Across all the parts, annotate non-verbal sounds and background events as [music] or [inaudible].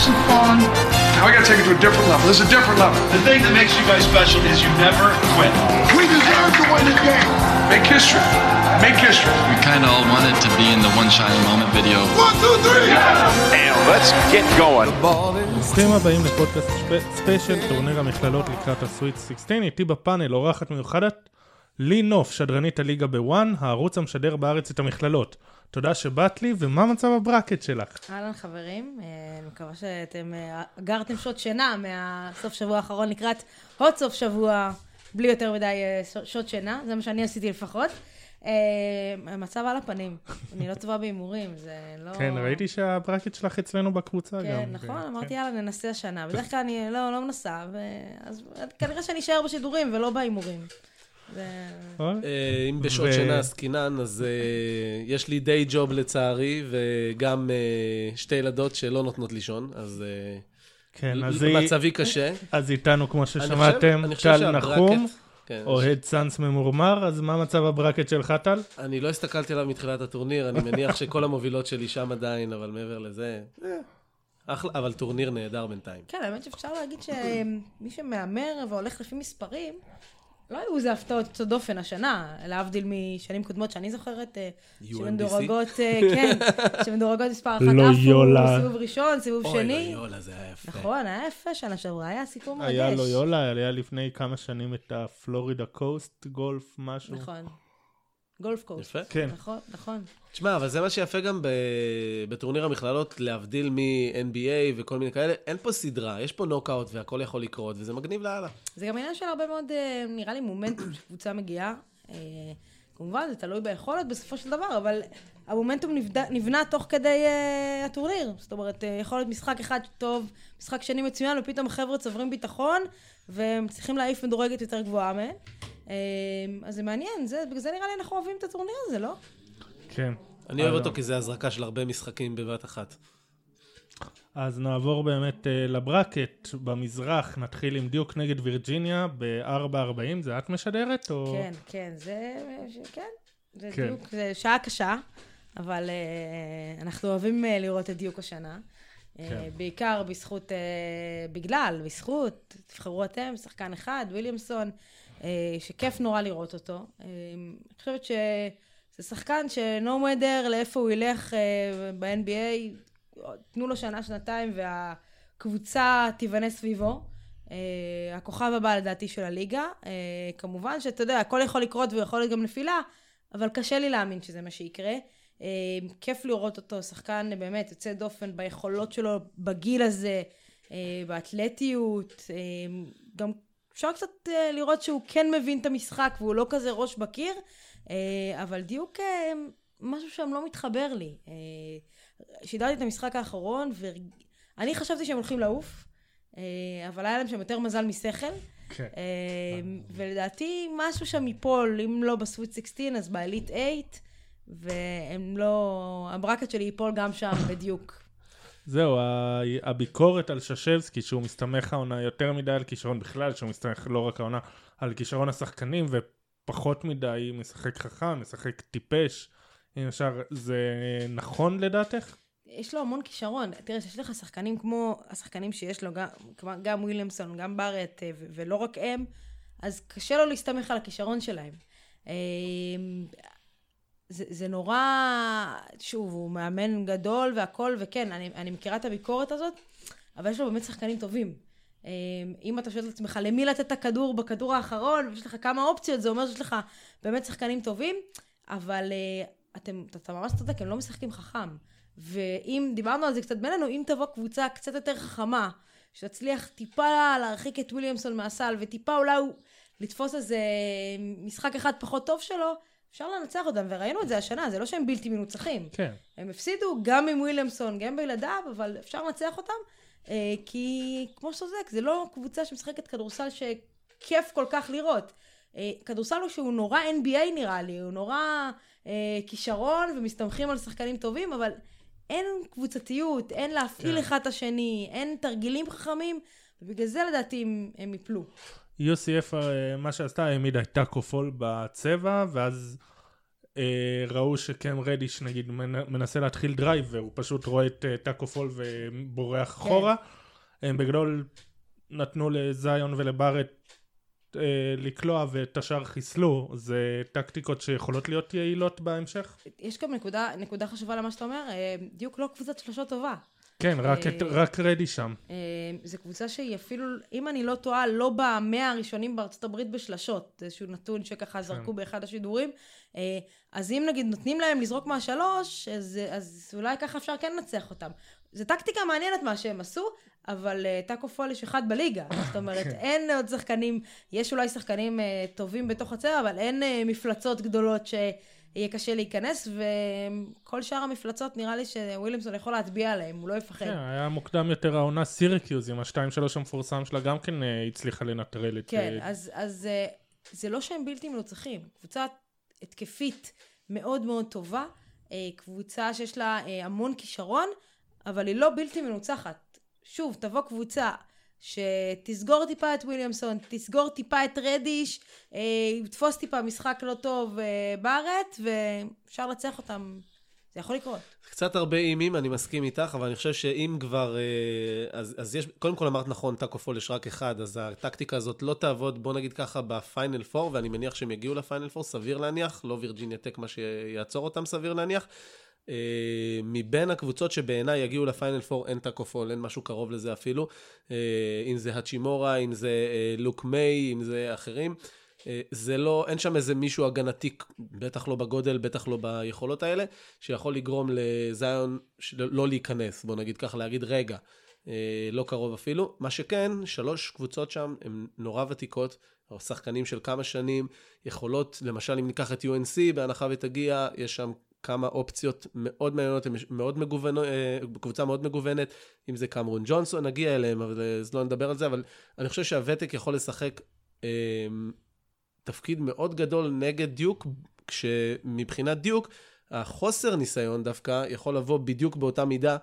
some fun. Now we gotta take it to a different level. This is a different level. The thing that makes you guys special is you never quit. We deserve to win this game. Make history. Make history. We kind of all wanted to be in the One Shining Moment video. One, two, three. And let's get going. ברוכים הבאים לפודקאסט ספיישל, טורניר המכללות לקראת הסוויט 16, איתי בפאנל אורחת מיוחדת, לי נוף, שדרנית הליגה בוואן, הערוץ המשדר בארץ את המכללות. תודה שבאת לי, ומה מצב הברקט שלך? אהלן חברים, אה, אני מקווה שאתם אה, אגרתם שעות שינה מהסוף שבוע האחרון לקראת עוד סוף שבוע בלי יותר מדי אה, שעות שינה, זה מה שאני עשיתי לפחות. אה, המצב על הפנים, [laughs] אני לא טובה בהימורים, זה לא... כן, ראיתי שהברקט שלך אצלנו בקבוצה גם. כן, נכון, כן. אמרתי יאללה ננסה השנה, בדרך כלל אני לא לא מנסה, אז כנראה שאני אשאר בשידורים ולא בהימורים. אוי, אה, אם בשעות שינה עסקינן, אז אה, יש לי day job לצערי, וגם אה, שתי ילדות שלא נותנות לישון, אז אה, כן, אז היא- מצבי קשה. אז איתנו, כמו ששמעתם, טל נחום, כן, אוהד Suns ממורמר, אז מה מצב ה bracket שלך, טל? אני לא הסתכלתי עליו מתחילת הטורניר, אני מניח שכל המובילות שלי שם עדיין, אבל מעבר לזה, אה, אחלה, אבל טורניר נהדר בינתיים. כן, האמת שאפשר להגיד שמי שמהמר והולך לפי מספרים, לא היו איזה הפתעות יוצאות דופן השנה, להבדיל משנים קודמות שאני זוכרת, אה? שמדורגות, אה, כן, [laughs] שמדורגות מספר אחת לא יולה. סיבוב ראשון, סיבוב שני. אוי, יולה, זה היה יפה. נכון, היה יפה שנה שעברה, היה סיפור מרגש. היה לו יולה, היה לפני כמה שנים את הפלורידה קוסט גולף, משהו. נכון. גולף קורס. יפה. כן. נכון, נכון. תשמע, אבל זה מה שיפה גם ב... בטורניר המכללות, להבדיל מ-NBA וכל מיני כאלה, אין פה סדרה, יש פה נוקאוט והכל יכול לקרות, וזה מגניב לאללה. זה גם עניין של הרבה מאוד, אה, נראה לי, מומנטום שקבוצה מגיעה. אה, כמובן, זה תלוי ביכולת בסופו של דבר, אבל המומנטום נבד... נבנה תוך כדי uh, הטורניר. זאת אומרת, uh, יכול להיות משחק אחד טוב, משחק שני מצוין, ופתאום החבר'ה צוברים ביטחון, והם צריכים להעיף מדורגת יותר גבוהה מהם. Uh, אז זה מעניין, זה, בגלל זה נראה לי אנחנו אוהבים את הטורניר הזה, לא? כן. אני אוהב אז- אותו כי זה הזרקה של הרבה משחקים בבת אחת. אז נעבור באמת אה, לברקט במזרח, נתחיל עם דיוק נגד וירג'יניה ב-4.40, זה את משדרת? או... כן, כן, זה, כן, זה כן. דיוק, זה שעה קשה, אבל uh, אנחנו אוהבים uh, לראות את דיוק השנה. כן. Uh, בעיקר בזכות, uh, בגלל, בזכות, תבחרו אתם, שחקן אחד, וויליאמסון, uh, שכיף נורא לראות אותו. Uh, אני חושבת שזה שחקן ש-no לאיפה הוא ילך uh, ב-NBA, תנו לו שנה, שנתיים, והקבוצה תיבנה סביבו. הכוכב הבא לדעתי של הליגה. כמובן שאתה יודע, הכל יכול לקרות ויכול להיות גם נפילה, אבל קשה לי להאמין שזה מה שיקרה. כיף לראות אותו, שחקן באמת יוצא דופן ביכולות שלו בגיל הזה, באתלטיות. גם אפשר קצת uh, לראות שהוא כן מבין את המשחק והוא לא כזה ראש בקיר, uh, אבל דיוק uh, משהו שם לא מתחבר לי. Uh, שידרתי את המשחק האחרון, ואני חשבתי שהם הולכים לעוף. אה, אבל היה להם שם יותר מזל משכל. כן. אה, ולדעתי משהו שם ייפול, אם לא בסוויט 16 אז באליט 8, והם לא... הברקט שלי ייפול גם שם בדיוק. זהו, הביקורת על ששבסקי, שהוא מסתמך העונה יותר מדי על כישרון בכלל, שהוא מסתמך לא רק העונה, על כישרון השחקנים, ופחות מדי משחק חכם, משחק טיפש, אם אפשר, זה נכון לדעתך? יש לו המון כישרון. תראה, שיש לך שחקנים כמו השחקנים שיש לו, גם, גם וויליאמסון, גם בארט, אה, ולא רק הם, אז קשה לו להסתמך על הכישרון שלהם. זה, זה נורא, שוב, הוא מאמן גדול והכל, וכן, אני, אני מכירה את הביקורת הזאת, אבל יש לו באמת שחקנים טובים. אה, אם אתה שואל את עצמך למי לתת את הכדור בכדור האחרון, ויש לך כמה אופציות, זה אומר שיש לך באמת שחקנים טובים, אבל אה, אתם, אתה ממש צודק, הם לא משחקים חכם. ואם, דיברנו על זה קצת בינינו, אם תבוא קבוצה קצת יותר חכמה, שתצליח טיפה להרחיק את וויליאמסון מהסל, וטיפה אולי הוא לתפוס איזה משחק אחד פחות טוב שלו, אפשר לנצח אותם, וראינו את זה השנה, זה לא שהם בלתי מנוצחים. כן. הם הפסידו גם עם וויליאמסון, גם בילדיו, אבל אפשר לנצח אותם, אה, כי כמו שאתה צודק, זה לא קבוצה שמשחקת כדורסל שכיף כל כך לראות. אה, כדורסל הוא שהוא נורא NBA נראה לי, הוא נורא אה, כישרון ומסתמכים על שחקנים טובים, אבל אין קבוצתיות, אין להפעיל כן. אחד את השני, אין תרגילים חכמים, ובגלל זה לדעתי הם, הם יפלו. UCF, אה, מה שעשתה, העמידה את טאקו פול בצבע, ואז אה, ראו שקם רדיש נגיד מנ- מנסה להתחיל drive והוא פשוט רואה את אה, טאקו פול ובורח אחורה. הם בגדול נתנו לזיון ולברט אה, לקלוע ואת השאר חיסלו. זה טקטיקות שיכולות להיות יעילות בהמשך? יש גם נקודה, נקודה חשובה למה שאתה אומר, אה, דיוק לא קבוצת שלושות טובה. כן, רק, את, אה, רק רדי שם. אה, זו קבוצה שהיא אפילו, אם אני לא טועה, לא במאה הראשונים בארצות הברית בשלשות, איזשהו נתון שככה זרקו באחד השידורים. אה, אז אם נגיד נותנים להם לזרוק מהשלוש, אז, אז אולי ככה אפשר כן לנצח אותם. זו טקטיקה מעניינת מה שהם עשו, אבל uh, טאקו פול יש אחד בליגה. [laughs] זאת אומרת, אין עוד שחקנים, יש אולי שחקנים uh, טובים בתוך הצבע, אבל אין uh, מפלצות גדולות שיהיה קשה להיכנס, וכל שאר המפלצות נראה לי שוויליאמסון יכול להטביע עליהם, הוא לא יפחד. כן, היה מוקדם יותר העונה סירקיוז עם ה-2-3 המפורסם שלה גם כן אה, הצליחה לנטרל את... כן, אה, אז, אז אה, זה לא שהם בלתי מנוצחים. קבוצה התקפית מאוד מאוד טובה, קבוצה שיש לה המון כישרון, אבל היא לא בלתי מנוצחת. שוב, תבוא קבוצה שתסגור טיפה את וויליאמסון, תסגור טיפה את רדיש, אה, תתפוס טיפה משחק לא טוב אה, בארץ, ואפשר לנצח אותם. זה יכול לקרות. קצת הרבה אם-ים, אני מסכים איתך, אבל אני חושב שאם כבר... אה, אז, אז יש... קודם כל אמרת נכון, טאקו פול יש רק אחד, אז הטקטיקה הזאת לא תעבוד, בוא נגיד ככה, ב Final Four, ואני מניח שהם יגיעו ל Final Four, סביר להניח, לא וירג'יניה טק מה שיעצור אותם, סביר להניח. אה, מבין הקבוצות שבעיניי יגיעו לפיינל פור אין טאקו פול, אין משהו קרוב לזה אפילו. אה, אם זה הצ'ימורה, אם זה אה, לוק מיי, אם זה אחרים. זה לא, אין שם איזה מישהו הגנתי, בטח לא בגודל, בטח לא ביכולות האלה, שיכול לגרום לזיון לא להיכנס, בוא נגיד ככה, להגיד רגע, לא קרוב אפילו. מה שכן, שלוש קבוצות שם הן נורא ותיקות, שחקנים של כמה שנים, יכולות, למשל אם ניקח את UNC, בהנחה ותגיע, יש שם כמה אופציות מאוד מעניינות, מאוד מגוונות, אה, קבוצה מאוד מגוונת, אם זה קמרון ג'ונסון, נגיע אליהם, אבל אה, אז לא נדבר על זה, אבל אני חושב שהוותק יכול לשחק אה, תפקיד מאוד גדול נגד דיוק, כשמבחינת דיוק, החוסר ניסיון דווקא יכול לבוא בדיוק באותה מידה,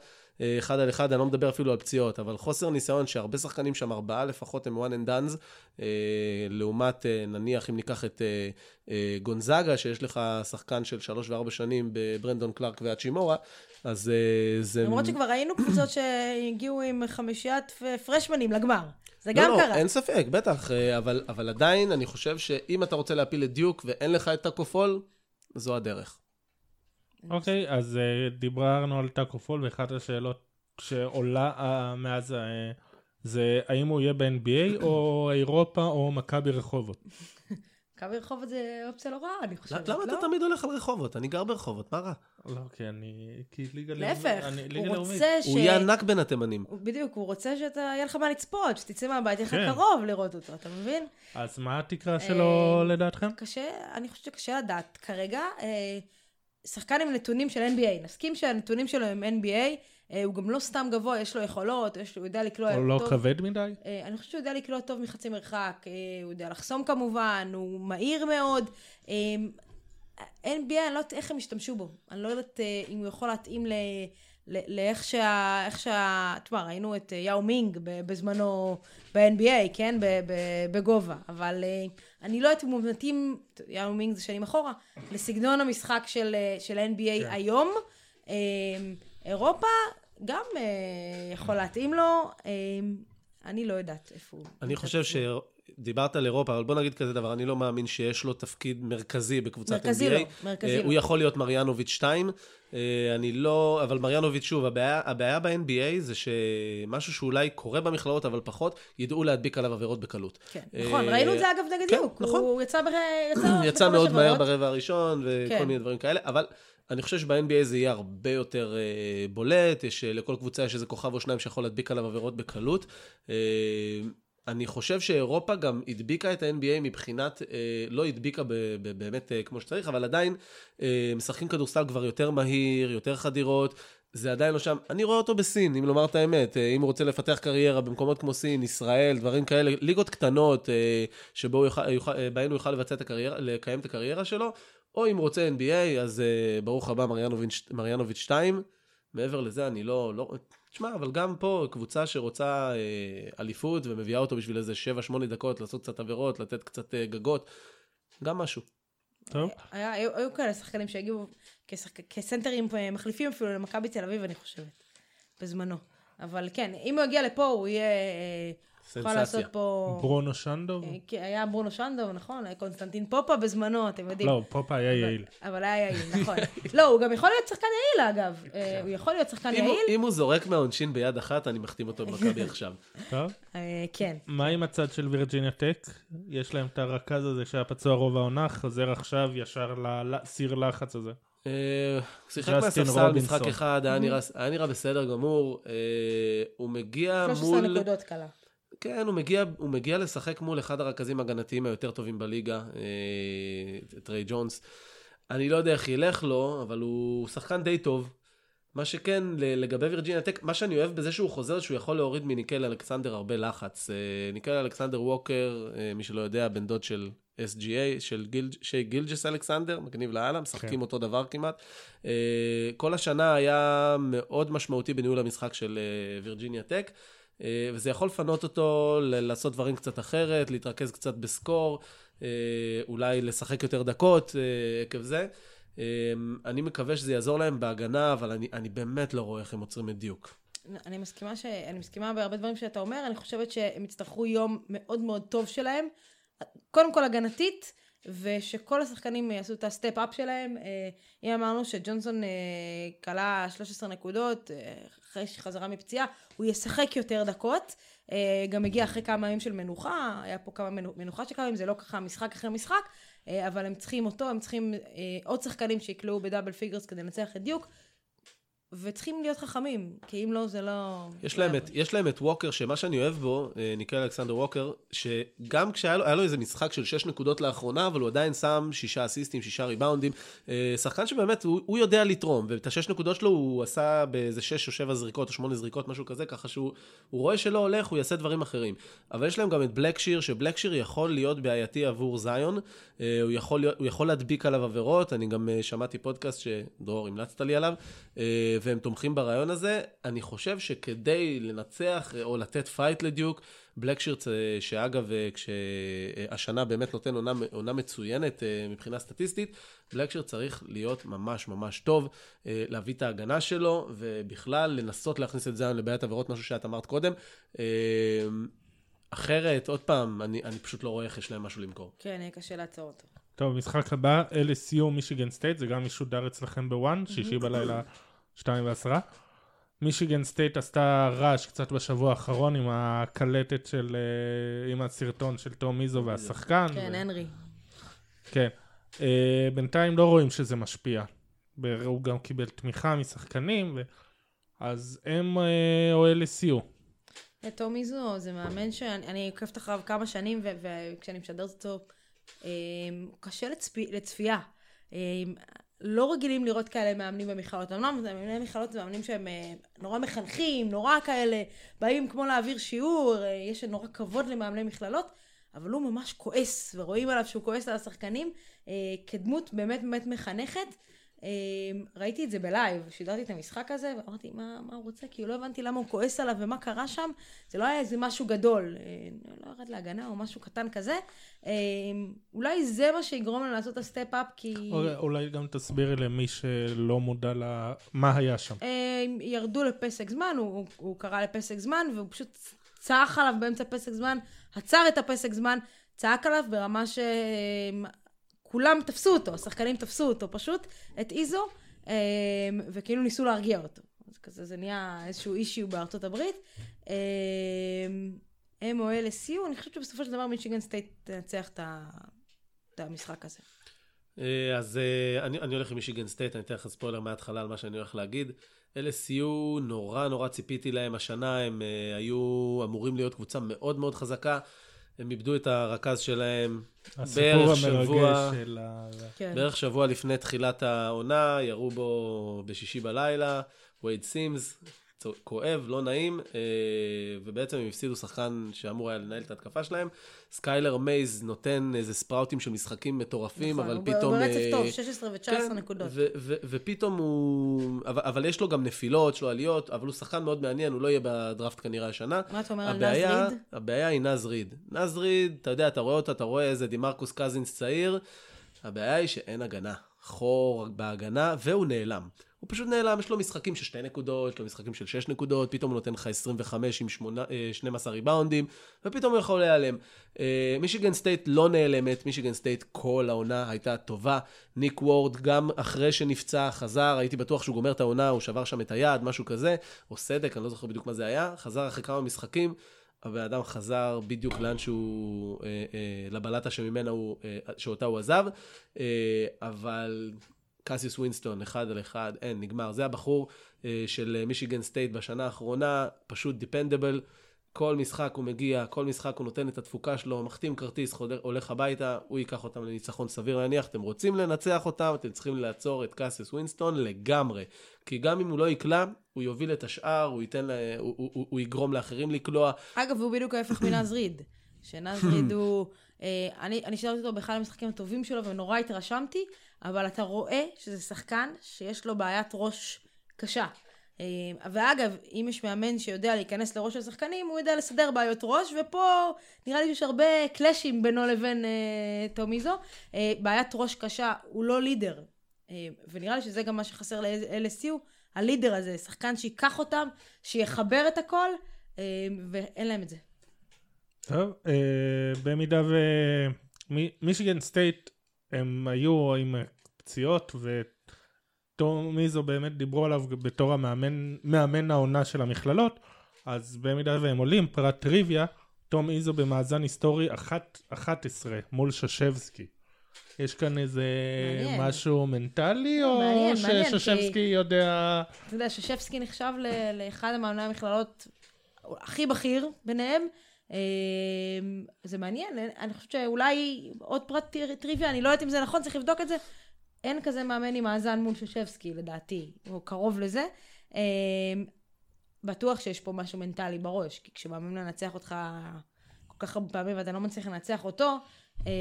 אחד על אחד, אני לא מדבר אפילו על פציעות, אבל חוסר ניסיון שהרבה שחקנים שם, ארבעה לפחות הם one and done, אה, לעומת אה, נניח אם ניקח את אה, אה, גונזאגה, שיש לך שחקן של שלוש וארבע שנים בברנדון קלארק והאצ'ימורה, אז אה, זה... למרות שכבר ראינו קבוצות שהגיעו עם חמישיית פרשמנים לגמר. זה גם לא, קרה. לא, אין ספק, בטח, אה, אבל, אבל עדיין אני חושב שאם אתה רוצה להפיל את דיוק ואין לך את טאקו פול, זו הדרך. אוקיי, אז אה, דיברנו על טאקו פול, ואחת השאלות שעולה אה, מאז אה, זה האם הוא יהיה ב-NBA [coughs] או אירופה או מכבי רחובות. [laughs] מכבי רחובות זה אופציה לא רעה, אני חושבת. למה לא? אתה תמיד הולך על רחובות? אני גר ברחובות, מה רע? לא, כי אני... כי ליגה לאומית. להפך, אני- ליגה הוא לאומית. רוצה ש... הוא יהיה ענק בין התימנים. הוא- בדיוק, הוא רוצה שאתה, יהיה לך מה לצפות, שתצא מהבית, יהיה לך כן. קרוב לראות אותו, אתה מבין? אז מה התקרה שלו לדעתכם? קשה, אני חושבת שקשה לדעת. כרגע, שחקן עם נתונים של NBA, נסכים שהנתונים שלו הם NBA, אה, הוא גם לא סתם גבוה, יש לו יכולות, יש לו, הוא יודע לקלוע הוא לא טוב. כבד מדי? אה, אני חושבת שהוא יודע לקלוע טוב מחצי מרחק, אה, הוא יודע לחסום כמובן, הוא מהיר מאוד. NBA, אני לא יודעת איך הם השתמשו בו. אני לא יודעת אם הוא יכול להתאים. ל- לאיך שה... איך שה... תשמע, ראינו את אה, יאו מינג בזמנו ב-NBA, כן? בגובה. אבל אה, אני לא יודעת אם הוא מתאים, יאו מינג זה שנים אחורה, לסגנון המשחק של, אה, של NBA כן. היום. אירופה גם יכול להתאים לו. אני לא יודעת איפה הוא. אני חושב שדיברת על אירופה, אבל בוא נגיד כזה דבר, אני לא מאמין שיש לו תפקיד מרכזי בקבוצת מרכזי NBA. לא, מרכזי אה, לא. הוא יכול להיות מריאנוביץ' 2. אה, אני לא, אבל מריאנוביץ', שוב, הבעיה, הבעיה ב-NBA זה שמשהו שאולי קורה במכללות, אבל פחות, ידעו להדביק עליו עבירות בקלות. כן, אה, נכון, ראינו את זה אגב נגד כן, דיוק. נכון. הוא יצא, בר... יצא, [clears throat] יצא מאוד מהר. ברבע הראשון, וכל כן. מיני דברים כאלה, אבל אני חושב שב-NBA זה יהיה הרבה יותר אה, בולט, יש, אה, לכל קבוצה יש איזה כוכב או שניים שיכול להדביק עליו עבירות בקלות. אה, אני חושב שאירופה גם הדביקה את ה-NBA מבחינת, אה, לא הדביקה ב, ב, באמת אה, כמו שצריך, אבל עדיין אה, משחקים כדורסל כבר יותר מהיר, יותר חדירות. זה עדיין לא שם. אני רואה אותו בסין, אם לומר את האמת. אה, אם הוא רוצה לפתח קריירה במקומות כמו סין, ישראל, דברים כאלה, ליגות קטנות, אה, שבו הוא יוכל, אה, הוא יוכל לבצע את הקריירה, לקיים את הקריירה שלו, או אם רוצה NBA, אז אה, ברוך הבא מריאנוביץ' 2. מעבר לזה, אני לא, לא... תשמע, אבל גם פה קבוצה שרוצה אה, אליפות ומביאה אותו בשביל איזה 7-8 דקות, לעשות קצת עבירות, לתת קצת אה, גגות, גם משהו. טוב. היה, היו, היו כאלה שחקנים שהגיעו כשחק... כסנטרים אה, מחליפים אפילו למכבי תל אביב, אני חושבת, בזמנו. אבל כן, אם הוא יגיע לפה, הוא יהיה... יכול. לעשות פה... ברונו שנדוב? אה, כן, היה ברונו שנדוב, נכון? היה קונסטנטין פופה בזמנו, אתם יודעים. לא, פופה היה יעיל. אבל היה יעיל, נכון. לא, הוא גם יכול להיות שחקן יעיל, אגב. אה, הוא יכול להיות שחקן יעיל. אם הוא זורק מהעונשין ביד אחת, אני מחתים אותו במכבי [laughs] עכשיו. טוב. אה, כן. מה עם הצד של וירג'יניה טק? יש להם את הרכז הזה שהיה פצוע רוב העונה, חוזר עכשיו ישר לסיר לחץ הזה. אה, הוא שיחק מהספסל. משחק אחד, היה נראה- היה נראה בסדר גמור. אה, הוא מגיע 13 מול... נקודות קלה. כן, הוא מגיע, הוא מגיע לשחק מול אחד הרכזים ההגנתיים היותר טובים בליגה, אה, טריי ג'ונס. אני לא יודע איך ילך לו, אבל הוא שחקן די טוב. מה שכן, לגבי וירג'יניה טק, מה שאני אוהב בזה שהוא חוזר, שהוא יכול להוריד מניקיל אלכסנדר הרבה לחץ. אה, ניקיל אלכסנדר ווקר, אה, מי שלא יודע, בן דוד של SGA, של גיל, שי גילג'ס אלכסנדר, מגניב לאללה, משחקים כן. אותו דבר כמעט. כל השנה היה מאוד משמעותי בניהול המשחק של וירג'יניה טק. אה, וזה יכול לפנות אותו לעשות דברים קצת אחרת, להתרכז קצת בסקור, אה, אולי לשחק יותר דקות אה, עקב זה. אני מקווה שזה יעזור להם בהגנה, אבל אני, אני באמת לא רואה איך הם עוצרים את דיוק. אני מסכימה, ש... אני מסכימה בהרבה דברים שאתה אומר, אני חושבת שהם יצטרכו יום מאוד מאוד טוב שלהם. קודם כל הגנתית, ושכל השחקנים יעשו את ה step-up שלהם. אם אמרנו שג'ונסון קלע 13 נקודות, אחרי חזרה מפציעה, הוא ישחק יותר דקות. אה, גם הגיע אחרי כמה ימים של מנוחה, היה פה כמה מנו- מנוחה של כמה ימים, זה לא ככה משחק אחרי משחק, אה, אבל הם צריכים אותו, הם צריכים אה, עוד שחקנים שיקלעו ב double figures כדי לנצח את דיוק. וצריכים להיות חכמים, כי אם לא, זה לא... יש לא להם. את, יש להם את ווקר, שמה שאני אוהב בו, אה, ניקיל אלכסנדר ווקר, שגם כשהיה לו, היה לו איזה משחק של 6 נקודות לאחרונה, אבל הוא עדיין שם 6 אסיסטים, 6 ריבאונדים. אה, שחקן שבאמת, הוא, הוא יודע לתרום, ואת השש נקודות שלו הוא עשה באיזה 6 או 7 זריקות או 8 זריקות, משהו כזה, ככה שהוא הוא רואה שלא הולך, הוא יעשה דברים אחרים. אבל יש להם גם את בלקשיר, שבלקשיר יכול להיות בעייתי עבור זיון, אה, הוא יכול, הוא יכול להדביק עליו עבירות, אני גם שמעתי פודקאסט שדרור המלצת לי עליו, והם תומכים ברעיון הזה. אני חושב שכדי לנצח או לתת fight לדיוק, בלקשירט, אה, שאגב, אה, שהשנה באמת נותן עונה, עונה מצוינת אה, מבחינה סטטיסטית, בלקשירט צריך להיות ממש ממש טוב, להביא את ההגנה שלו, ובכלל לנסות להכניס את זיון לבעיית עבירות, משהו שאת אמרת קודם. אחרת, עוד פעם, אני, אני פשוט לא רואה איך יש להם משהו למכור. כן, יהיה קשה לעצור אותו. טוב, משחק הבא, LSU מישיגן סטייט, זה גם משודר אצלכם בוואן, שישי בלילה, שתיים ועשרה. מישיגן סטייט עשתה רעש קצת בשבוע האחרון עם הקלטת של, אה, עם הסרטון של תום איזו והשחקן. כן, ו- הנרי. כן. אה, בינתיים לא רואים שזה משפיע. הוא גם קיבל תמיכה משחקנים, ו... אז הם אה, או LSU. אה, תום איזו זה מאמן שאני אני עוקבת אחריו כמה שנים, ו- וכשאני משדרת אותו, הוא קשה לצפי, לצפייה. אה, לא רגילים לראות כאלה מאמנים במכללות. אמנם זה מאמני מכללות זה מאמנים שהם אה, נורא מחנכים, נורא כאלה, באים כמו להעביר שיעור, אה, יש נורא כבוד למאמני מכללות, אבל הוא ממש כועס, ורואים עליו שהוא כועס על השחקנים, אה, כדמות באמת באמת מחנכת. אה, ראיתי את זה ב live, שידרתי את המשחק הזה, ואמרתי, מה, מה הוא רוצה? כי לא הבנתי למה הוא כועס עליו ומה קרה שם. זה לא היה איזה משהו גדול, אה, לא ירד להגנה או משהו קטן כזה. אה, אולי זה מה שיגרום לנו לעשות את ה step-up, כי... אולי- אולי גם תסבירי למי שלא מודע למה היה שם. אה, ירדו לפסק זמן, הוא, הוא, קרא לפסק זמן, והוא פשוט צעק עליו באמצע פסק זמן, עצר את הפסק זמן, צעק עליו ברמה שכולם תפסו אותו, השחקנים תפסו אותו פשוט, את איזו, אה, וכאילו ניסו להרגיע אותו. אז כזה זה נהיה איזשהו issue בארצות הברית. הם או LSU, אני חושבת שבסופו של דבר מישיגן סטייט תנצח את המשחק הזה. אה, אז אה, אני, אני הולך עם מישיגן סטייט, אני אתן לך ספוילר מההתחלה על מה שאני הולך להגיד. LSU, נורא נורא ציפיתי להם השנה, הם אה, היו אמורים להיות קבוצה מאוד מאוד חזקה. הם איבדו את הרכז שלהם בערך שבוע, של ה... כן. בערך שבוע לפני תחילת העונה, ירו בו בשישי בלילה, וייד סימס, כואב, לא נעים, אה, ובעצם הם הפסידו שחקן שאמור היה לנהל את ההתקפה שלהם. סקיילר מייז נותן איזה ספראוטים של משחקים מטורפים, נכון, אבל פתאום... הוא ברצף אה, טוב, 16 ו-19 כן, נקודות. ו- ו- ופתאום הוא... אבל, אבל יש לו גם נפילות, יש לו עליות, אבל הוא שחקן מאוד מעניין, הוא לא יהיה בדראפט כנראה השנה. מה אתה אומר על נז הבעיה, ריד? הבעיה היא נז ריד. נז ריד, אתה יודע, אתה רואה אותה, אתה רואה איזה דימרקוס קזינס צעיר, הבעיה היא שאין הגנה. חור בהגנה, והוא נעלם. הוא פשוט נעלם, יש לו משחקים של שתי נקודות, יש לו משחקים של שש נקודות, פתאום הוא נותן לך 25 עם 8, 12 ריבאונדים, ופתאום הוא יכול להיעלם. אה, מישיגן סטייט לא נעלמת, מישיגן סטייט כל העונה הייתה טובה. ניק וורד, גם אחרי שנפצע, חזר, הייתי בטוח שהוא גומר את העונה, הוא שבר שם את היד, משהו כזה, או סדק, אני לא זוכר בדיוק מה זה היה, חזר אחרי כמה משחקים. הבן אדם חזר בדיוק לאן שהוא, אה, אה, לבלטה שממנה הוא, אה, שאותה הוא עזב, אה, אבל קסיוס ווינסטון, אחד על אחד, אין, נגמר. זה הבחור אה, של מישיגן סטייט בשנה האחרונה, פשוט dependable. כל משחק הוא מגיע, כל משחק הוא נותן את התפוקה שלו, מחתים כרטיס, חודר, הולך הביתה, הוא ייקח אותם לניצחון סביר להניח. אתם רוצים לנצח אותם, אתם צריכים לעצור את קסיוס ווינסטון לגמרי. כי גם אם הוא לא יקלע, הוא יוביל את השאר, הוא, ייתן לה, הוא, הוא, הוא, הוא יגרום לאחרים לקלוע. אגב, הוא בדיוק ההפך מנז ריד. שנז ריד הוא... אה, אני, אני שידרתי אותו באחד המשחקים הטובים שלו ונורא התרשמתי, אבל אתה רואה שזה שחקן שיש לו בעיית ראש קשה. אה, ואגב, אם יש מאמן שיודע להיכנס לראש של שחקנים, הוא יודע לסדר בעיות ראש, ופה נראה לי שיש הרבה קלאשים בינו לבין אה, טומיזו. אה, בעיית ראש קשה, הוא לא לידר. אה, ונראה לי שזה גם מה שחסר ל-LSU, הלידר הזה, שחקן שייקח אותם, שיחבר את הכל, אה, ואין להם את זה. טוב, אה, במידה ומישיגן סטייט הם היו עם פציעות וטום מיזו באמת דיברו עליו בתור המאמן מאמן העונה של המכללות אז במידה והם עולים פרט טריוויה תום איזו במאזן היסטורי 11 מול ששבסקי. יש כאן איזה מעניין. משהו מנטלי או מעניין, שששבסקי כי- יודע... אתה יודע, ששבסקי נחשב ל- לאחד המאמני המכללות הכי בכיר ביניהם. אה, זה מעניין, אין- אני חושבת שאולי עוד פרט טר- טריוויה, אני לא יודעת אם זה נכון, צריך לבדוק את זה. אין כזה מאמן עם מאזן מול ששבסקי, לדעתי, או קרוב לזה. אה, בטוח שיש פה משהו מנטלי בראש, כי כשמאמנים לנצח אותך כל כך הרבה פעמים ואתה לא מצליח לנצח אותו, אה,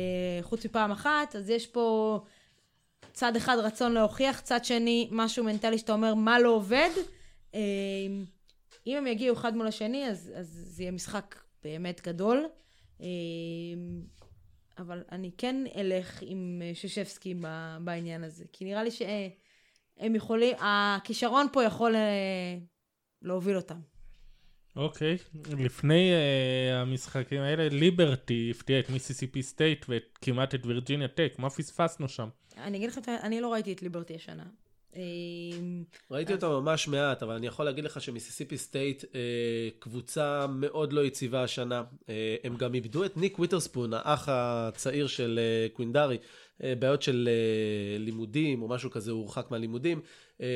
חוץ מפעם אחת, אז יש פה צד אחד רצון להוכיח, צד שני משהו מנטלי שאתה אומר מה לא עובד. אה, אם הם יגיעו אחד מול השני, אז, אז זה יהיה משחק באמת גדול. אה, אבל אני כן אלך עם אה, ששבסקי בעניין הזה, כי נראה לי שהם יכולים, הכישרון פה יכול אה, להוביל אותם. אוקיי, לפני אה, המשחקים האלה, ליברטי הפתיע את מיסיסיפי סטייט וכמעט את וירג'יניה טק, מה פספסנו שם? אני אגיד לך, אני לא ראיתי את ליברטי השנה. אה, ראיתי אותם ממש מעט, אבל אני יכול להגיד לך שמיסיסיפי סטייט אה, קבוצה מאוד לא יציבה השנה. אה, הם גם איבדו את ניק וויטרספון, האח הצעיר של אה, קווינדרי, אה, בעיות של אה, לימודים או משהו כזה, הוא הורחק מהלימודים, אה,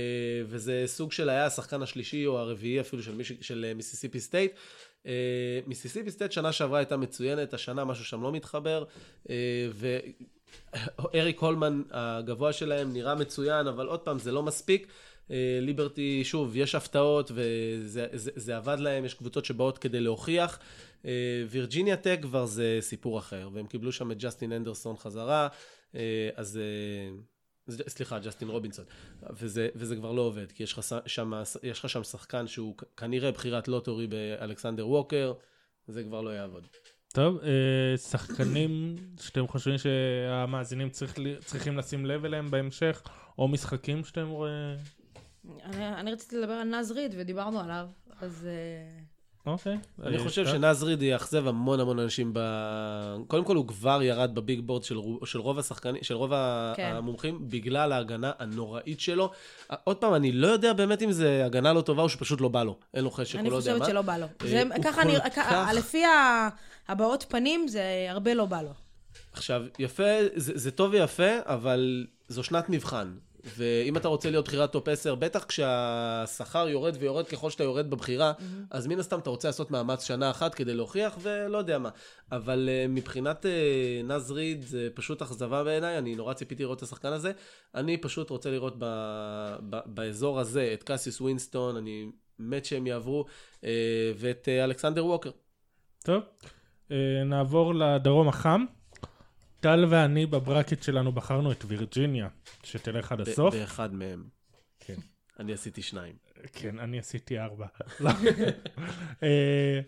וזה סוג של היה השחקן השלישי או הרביעי אפילו של, מיש... של אה, מיסיסיפי סטייט. מיסיסיפי סטייט שנה שעברה הייתה מצוינת, השנה משהו שם לא מתחבר, ו... אריק הולמן הגבוה שלהם נראה מצוין, אבל עוד פעם, זה לא מספיק. אה, ליברטי, שוב, יש הפתעות וזה זה, זה עבד להם, יש קבוצות שבאות כדי להוכיח. אה, וירג'יניה טק כבר זה סיפור אחר, והם קיבלו שם את ג'סטין אנדרסון חזרה, אה, אז... סליחה, ג'סטין רובינסון, וזה, וזה כבר לא עובד, כי יש לך, שם, יש שם שחקן שהוא כנראה בחירת לוטורי באלכסנדר ווקר, זה כבר לא יעבוד. טוב, uh, שחקנים שאתם חושבים שהמאזינים צריך, צריכים לשים לב אליהם בהמשך, או משחקים שאתם רואים? אני, אני רציתי לדבר על נז ריד ודיברנו עליו, אז אה, אוקיי. אני אה, חושב טוב. שנז ריד יאכזב המון המון אנשים ב... קודם כל הוא כבר ירד בביג בורד של, רוב- של רוב השחקנים, של רוב כן. המומחים, בגלל ההגנה הנוראית שלו. עוד פעם, אני לא יודע באמת אם זה הגנה לא טובה או שפשוט לא בא לו. אין לו חשק, אני הוא לא יודע מה. חושבת שלא בא לו. אה, זה, ככה אני, כך- לפי הבעות פנים, זה הרבה לא בא לו. עכשיו, יפה, זה, זה טוב ויפה, אבל זו שנת מבחן. ואם אתה רוצה להיות בחירת top 10, בטח כשהשכר יורד ויורד ככל שאתה יורד בבחירה, אז מן הסתם אתה רוצה לעשות מאמץ שנה אחת כדי להוכיח, ולא יודע מה. אבל אה, מבחינת אה, נז ריד, זה פשוט אכזבה בעיניי, אני נורא ציפיתי לראות את השחקן הזה. אני פשוט רוצה לראות ב, ב, באזור הזה את קסיוס ווינסטון, אני מת שהם יעברו, uh, ואת uh, אלכסנדר ווקר. טוב, אה, נעבור לדרום החם. טל ואני בברקט שלנו בחרנו את וירג'יניה, שתלך עד הסוף. באחד מהם. כן. אני עשיתי שניים. כן, אני עשיתי ארבע. לא. [laughs] אה,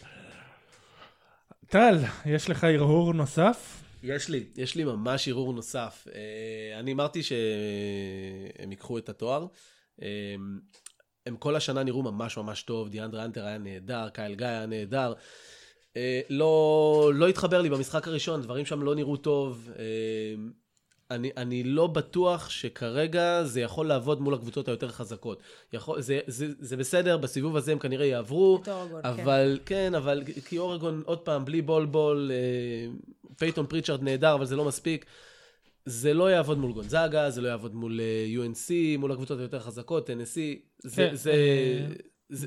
טל, יש לך הרהור נוסף? יש לי, יש לי ממש ערעור נוסף. אה, אני אמרתי שהם ייקחו את התואר. אה, הם כל השנה נראו ממש ממש טוב, דיאנדרה האנטר היה נהדר, קייל גיא היה נהדר. אה, לא, לא התחבר לי במשחק הראשון, דברים שם לא נראו טוב. אה, אני, אני לא בטוח שכרגע זה יכול לעבוד מול הקבוצות היותר חזקות. יכול, זה, זה, זה בסדר, בסיבוב הזה הם כנראה יעברו, את אורגון, כן. אבל כן. כן, אבל כי אורגון, עוד פעם, בלי בול בול, אה, פייתון פריצ'ארד נהדר, אבל זה לא מספיק. זה לא יעבוד מול גונזאגה, זה לא יעבוד מול אה, UNC, מול הקבוצות היותר חזקות, NSC. זה, כן, זה, אה, זה,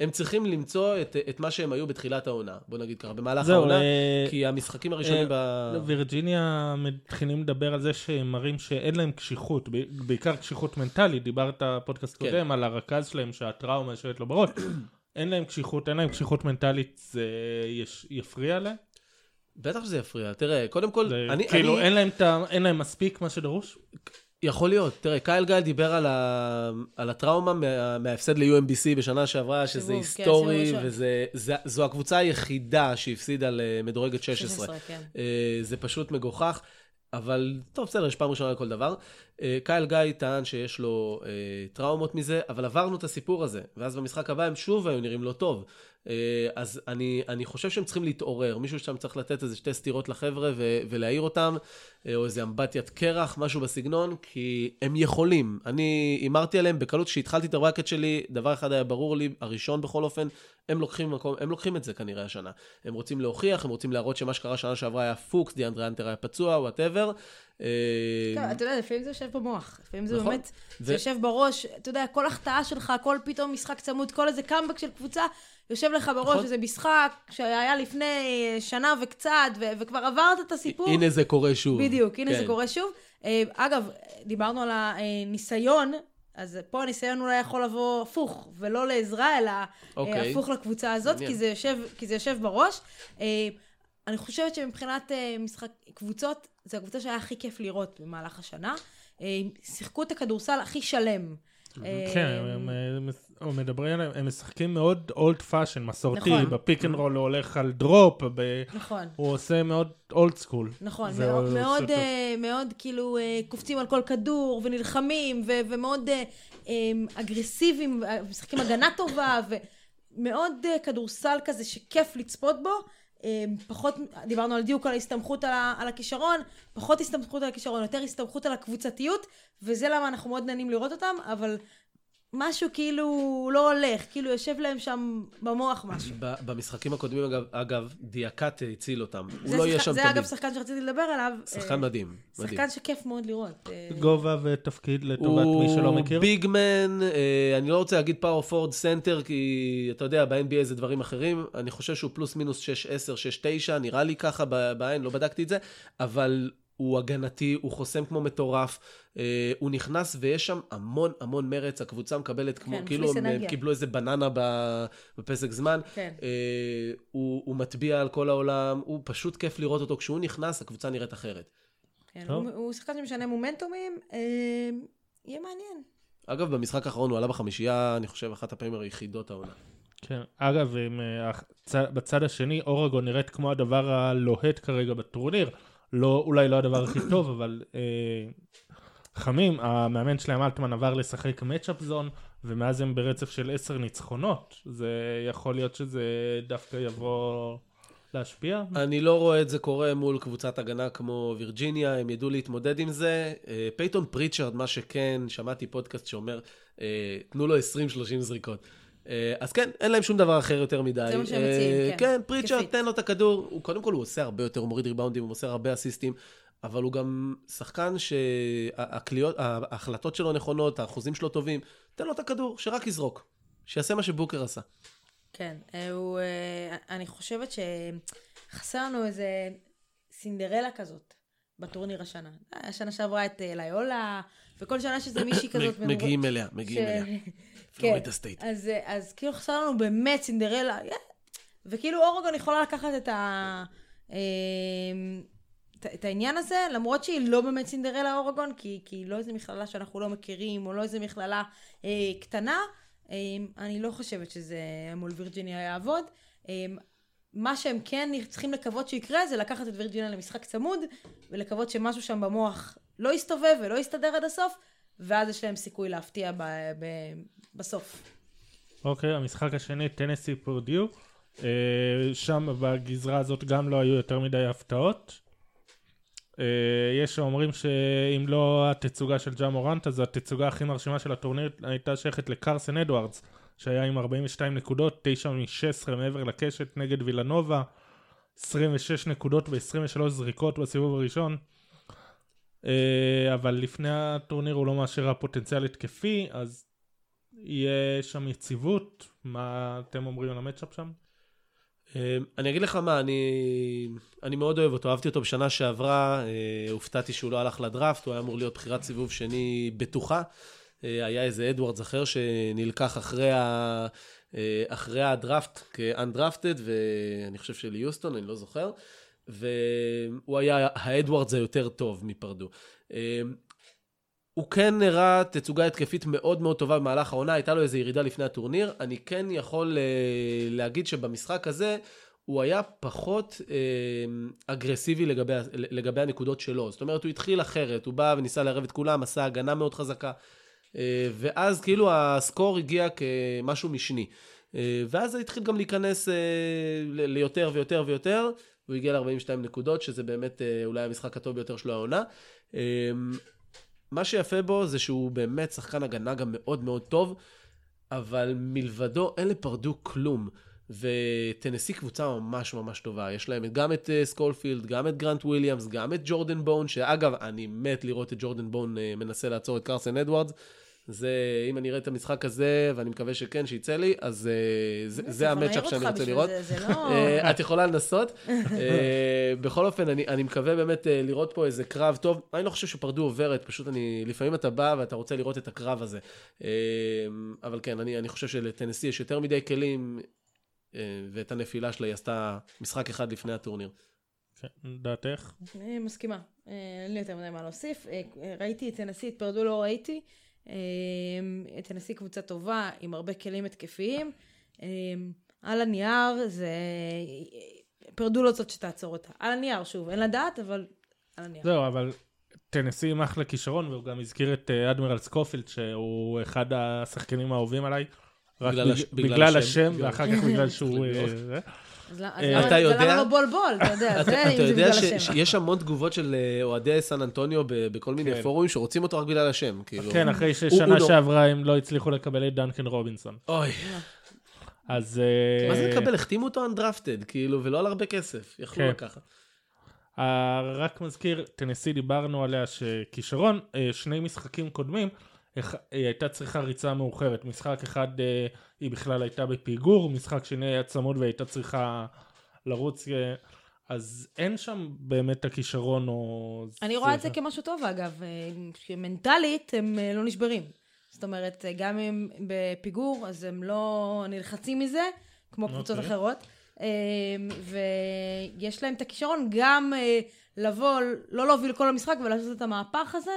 הם צריכים למצוא את, את מה שהם היו בתחילת העונה, בוא נגיד ככה, במהלך זהו, העונה, אה, כי המשחקים הראשונים ב... לא, וירג'יניה מתחילים לדבר על זה שהם מראים שאין להם קשיחות, בעיקר קשיחות מנטלית, דיברת פודקאסט כן. קודם על הרכז שלהם שהטראומה יושבת לו בראש, [coughs] אין להם קשיחות, אין להם קשיחות מנטלית, זה יש, יפריע להם, בטח שזה יפריע. תראה, קודם כל, זה, אני, כאילו אני, אין להם, אין להם מספיק מה שדרוש, יכול להיות. תראה, קייל גל דיבר על, ה... על הטראומה מה... מההפסד ל-UMBC בשנה שעברה, שזה כן, היסטורי, סיבוב ראשון. וזו הקבוצה היחידה שהפסידה למדורגת 16. 16, כן. אה, זה פשוט מגוחך, אבל טוב, בסדר, יש פעם ראשונה לכל דבר. אה, קייל גיא טען שיש לו אה, טראומות מזה, אבל עברנו את הסיפור הזה, ואז במשחק הבא הם שוב היו נראים לא טוב. אה, אז אני, אני חושב שהם צריכים להתעורר, מישהו שם צריך לתת איזה שתי סטירות לחבר'ה ו- ולהעיר אותם, אה, או איזה אמבטיית קרח, משהו בסגנון, כי הם יכולים. אני הימרתי עליהם בקלות, כשהתחלתי את ה bracket שלי, דבר אחד היה ברור לי, הראשון בכל אופן, הם לוקחים, מקום, הם לוקחים את זה כנראה השנה. הם רוצים להוכיח, הם רוצים להראות שמה שקרה שנה שעברה היה פוקס, דיאנדרה האנטר היה פצוע, whatever. כן, אתה יודע, לפעמים זה יושב במוח, לפעמים זה נכון. באמת, זה יושב בראש, אתה יודע, כל החטאה שלך, כל פתאום משחק צמוד, כל איזה קאמבק של קבוצה, יושב לך בראש, נכון. איזה משחק שהיה לפני אה, שנה וקצת, ו- וכבר עברת את הסיפור. הנה זה קורה שוב. בדיוק, הנה כן. זה קורה שוב. אה, אגב, דיברנו על הניסיון, אז פה הניסיון אולי יכול לבוא הפוך, ולא לעזרה, אלא אה, אוקיי. הפוך לקבוצה הזאת. כי זה, יושב, כי זה יושב בראש. אני חושבת שמבחינת משחק קבוצות, זו הקבוצה שהיה הכי כיף לראות במהלך השנה. שיחקו את הכדורסל הכי שלם. כן, הם, מדברים עליהם, הם משחקים מאוד old fashion, מסורתי, נכון. ב pick and roll הוא הולך על drop. נכון. הוא עושה מאוד old school. נכון, מאוד. אה, מאוד כאילו אה, קופצים על כל כדור ונלחמים ומאוד אה, אגרסיביים, משחקים הגנה טובה ומאוד כדורסל כזה שכיף לצפות בו. אה, פחות, דיברנו על דיוק על ההסתמכות על, על הכישרון, פחות הסתמכות על הכישרון, יותר הסתמכות על הקבוצתיות, וזה למה אנחנו מאוד נהנים לראות אותם, אבל משהו כאילו לא הולך, כאילו יושב להם שם במוח משהו. ב- במשחקים הקודמים, אגב, אגב דיאקיטה הציל אותם. הוא זה לא יהיה שם זה תמיד. אגב שחקן שרציתי לדבר עליו. אה, שחקן מדהים. שחקן שכיף מאוד לראות. אה, גובה ותפקיד לטובת מי שלא מכיר. הוא big man, אה, אני לא רוצה להגיד power forward center, כי אתה יודע, ב-NBA זה דברים אחרים. אני חושב שהוא פלוס מינוס 6-10, 6-9, נראה לי ככה ב- בעין, לא בדקתי את זה, אבל הוא הגנתי, הוא חוסם כמו מטורף. אה, הוא נכנס ויש שם המון המון מרץ, הקבוצה מקבלת כמו, כן, כאילו הם אנרגיה. קיבלו איזה בננה בפסק זמן. כן. אה, הוא, הוא מטביע על כל העולם, הוא פשוט כיף לראות אותו. כשהוא נכנס, הקבוצה נראית אחרת. כן, טוב. הוא, הוא שחקן שמשנה מומנטומים, אה, יהיה מעניין. אגב, במשחק האחרון הוא עלה בחמישייה, אני חושב, אחת הפעמים היחידות העונה. כן. אגב, עם, אה, בצד השני, אורגון נראית כמו הדבר הלוהט כרגע בטורניר. לא, אולי לא הדבר הכי טוב, אבל אה, חמים, המאמן שלהם אלטמן עבר לשחק matchup zone, ומאז הם ברצף של עשר ניצחונות. זה יכול להיות שזה דווקא יבוא להשפיע. אני לא רואה את זה קורה מול קבוצת הגנה כמו וירג'יניה, הם ידעו להתמודד עם זה. אה, פייתון פריצ'רד, מה שכן, שמעתי פודקאסט שאומר, אה, תנו לו 20-30 זריקות. אה, אז כן, אין להם שום דבר אחר יותר מדי. זה מה שהם אה, מציעים, כן. כן, פריצ'רד. תן לו את הכדור. הוא, קודם כל, הוא עושה הרבה יותר, הוא מוריד ריבאונדים, הוא מוסר הרבה אסיסטים, אבל הוא גם שחקן שהקליעות, ההחלטות שלו נכונות, האחוזים שלו טובים. תן לו את הכדור, שרק יזרוק. שיעשה מה שבוקר עשה. כן, אה, הוא, אני חושבת שחסר לנו איזה סינדרלה כזאת בטורניר השנה. השנה שעברה את ליולה, וכל שנה שזה מישהי [coughs] כזאת. מגיעים אליה, מגיעים אליה. פלורידה סטייט. אז, אה, אז כאילו חסר לנו באמת סינדרלה. וכאילו אורגון יכולה לקחת את ה... את- את העניין הזה, למרות שהיא לא באמת סינדרלה אורגון, כי, כי היא לא איזה מכללה שאנחנו לא מכירים, או לא איזה מכללה אה, קטנה, אה, אני לא חושבת שזה מול וירג'יניה יעבוד. אה, מה שהם כן צריכים לקוות שיקרה זה לקחת את וירג'יניה למשחק צמוד, ולקוות שמשהו שם במוח לא יסתובב ולא יסתדר עד הסוף, ואז יש להם סיכוי להפתיע ב- ב- בסוף. אוקיי, המשחק השני, טנסי פורדיו. אה, שם בגזרה הזאת גם לא היו יותר מדי הפתעות. אה, יש שאומרים שאם לא התצוגה של ג'ה מורנט, אז התצוגה הכי מרשימה של הטורניר הייתה שייכת לקרסן אדוארדס, שהיה עם 42 נקודות, 9 מ-16 מעבר לקשת נגד וילנובה, 26 נקודות ו-23 זריקות בסיבוב הראשון. אה, אבל לפני הטורניר הוא לא מאשר הפוטנציאל התקפי, אז יהיה שם יציבות. מה אתם אומרים על המצ'אפ שם? אה, אני אגיד לך מה, אני, אני מאוד אוהב אותו, אהבתי אותו בשנה שעברה, אה, הופתעתי שהוא לא הלך לדראפט, הוא היה אמור להיות בחירת סיבוב שני בטוחה. אה, היה איזה אדוארדס אחר שנלקח אחרי, ה, אה, אחרי הדראפט כ-undrafted, ואני חושב שליוסטון, אני לא זוכר, והוא היה האדוארדס היותר טוב מפרדו. הוא כן נראה תצוגה התקפית מאוד מאוד טובה במהלך העונה, הייתה לו איזו ירידה לפני הטורניר. אני כן יכול אה, להגיד שבמשחק הזה הוא היה פחות אה, אגרסיבי לגבי, לגבי הנקודות שלו. זאת אומרת, הוא התחיל אחרת, הוא בא וניסה לערב את כולם, עשה הגנה מאוד חזקה. אה, ואז כאילו הסקור הגיע כמשהו משני. אה, ואז זה התחיל גם להיכנס אה, ליותר ויותר ויותר. הוא הגיע ל-42 נקודות, שזה באמת אה, אולי המשחק הטוב ביותר שלו העונה. אה, מה שיפה בו זה שהוא באמת שחקן הגנה גם מאוד מאוד טוב, אבל מלבדו אין לפרדו כלום. וטנסי קבוצה ממש ממש טובה. יש להם גם את אה, סקופילד, גם את גרנט וויליאמס, גם את ג'ורדן בון, שאגב, אני מת לראות את ג'ורדן בון אה, מנסה לעצור את קרסן אדוארדס. זה, אם אני אראה את המשחק הזה, ואני מקווה שכן, שיצא לי, אז uh, זה, זה המצ'אפ שאני רוצה לראות. זה, זה לא... אה, את יכולה לנסות. [laughs] אה, בכל אופן, אני, אני מקווה באמת אה, לראות פה איזה קרב טוב. אני לא חושב שפרדו עוברת, פשוט אני, לפעמים אתה בא ואתה רוצה לראות את הקרב הזה. אה, אבל כן, אני, אני חושב שלטנסי יש יותר מדי כלים, אה, ואת הנפילה שלה היא עשתה משחק אחד לפני הטורניר. כן, דעתך? אני מסכימה, אה, אין לי יותר מדי מה להוסיף. אה, ראיתי את תנסי, את פרדו לא ראיתי. את תנסי קבוצה טובה, עם הרבה כלים התקפיים. אה, על הנייר זה... פרדו לא זאת שתעצור אותה. על הנייר, שוב, אין לדעת, אבל על הנייר. זהו, אבל טנסי עם אחלה כישרון, והוא גם הזכיר את אה, אדמירל סקופילד, שהוא אחד השחקנים האהובים עליי. רק בגלל בגלל בגלל השם. השם, ואחר כך בגלל שהוא... [laughs] אז למה- אה, אתה יודע- לא בול בול, אתה יודע, זה אתה, אם אתה זה יודע בגלל השם. שיש המון תגובות של אה, אוהדי סן אנטוניו בכל מיני כן. פורומים שרוצים אותו רק בגלל השם. כאילו. כן, אחרי ששנה לא- שעברה הם לא הצליחו לקבל את דנקן רובינסון. אוי, אז... אה, מה זה לקבל? החתימו אותו undrafted, כאילו, ולא על הרבה כסף. יכלו כן. לקחת. אה, רק מזכיר, טנסי דיברנו עליה שכישרון, שני משחקים קודמים, היא הייתה צריכה ריצה מאוחרת. משחק אחד אה, היא בכלל הייתה בפיגור, משחק שני היה צמוד והייתה צריכה לרוץ, אה, אז אין שם באמת הכישרון או... אני רואה את זה כמשהו טוב, אגב, אה, שמנטלית הם אה, לא נשברים. זאת אומרת, אה, גם אם בפיגור, אז הם לא נלחצים מזה, כמו קבוצות אוקיי. אחרות. אה, ויש להם את הכישרון גם אה, לבוא, לא להוביל כל המשחק ולעשות את המהפך הזה.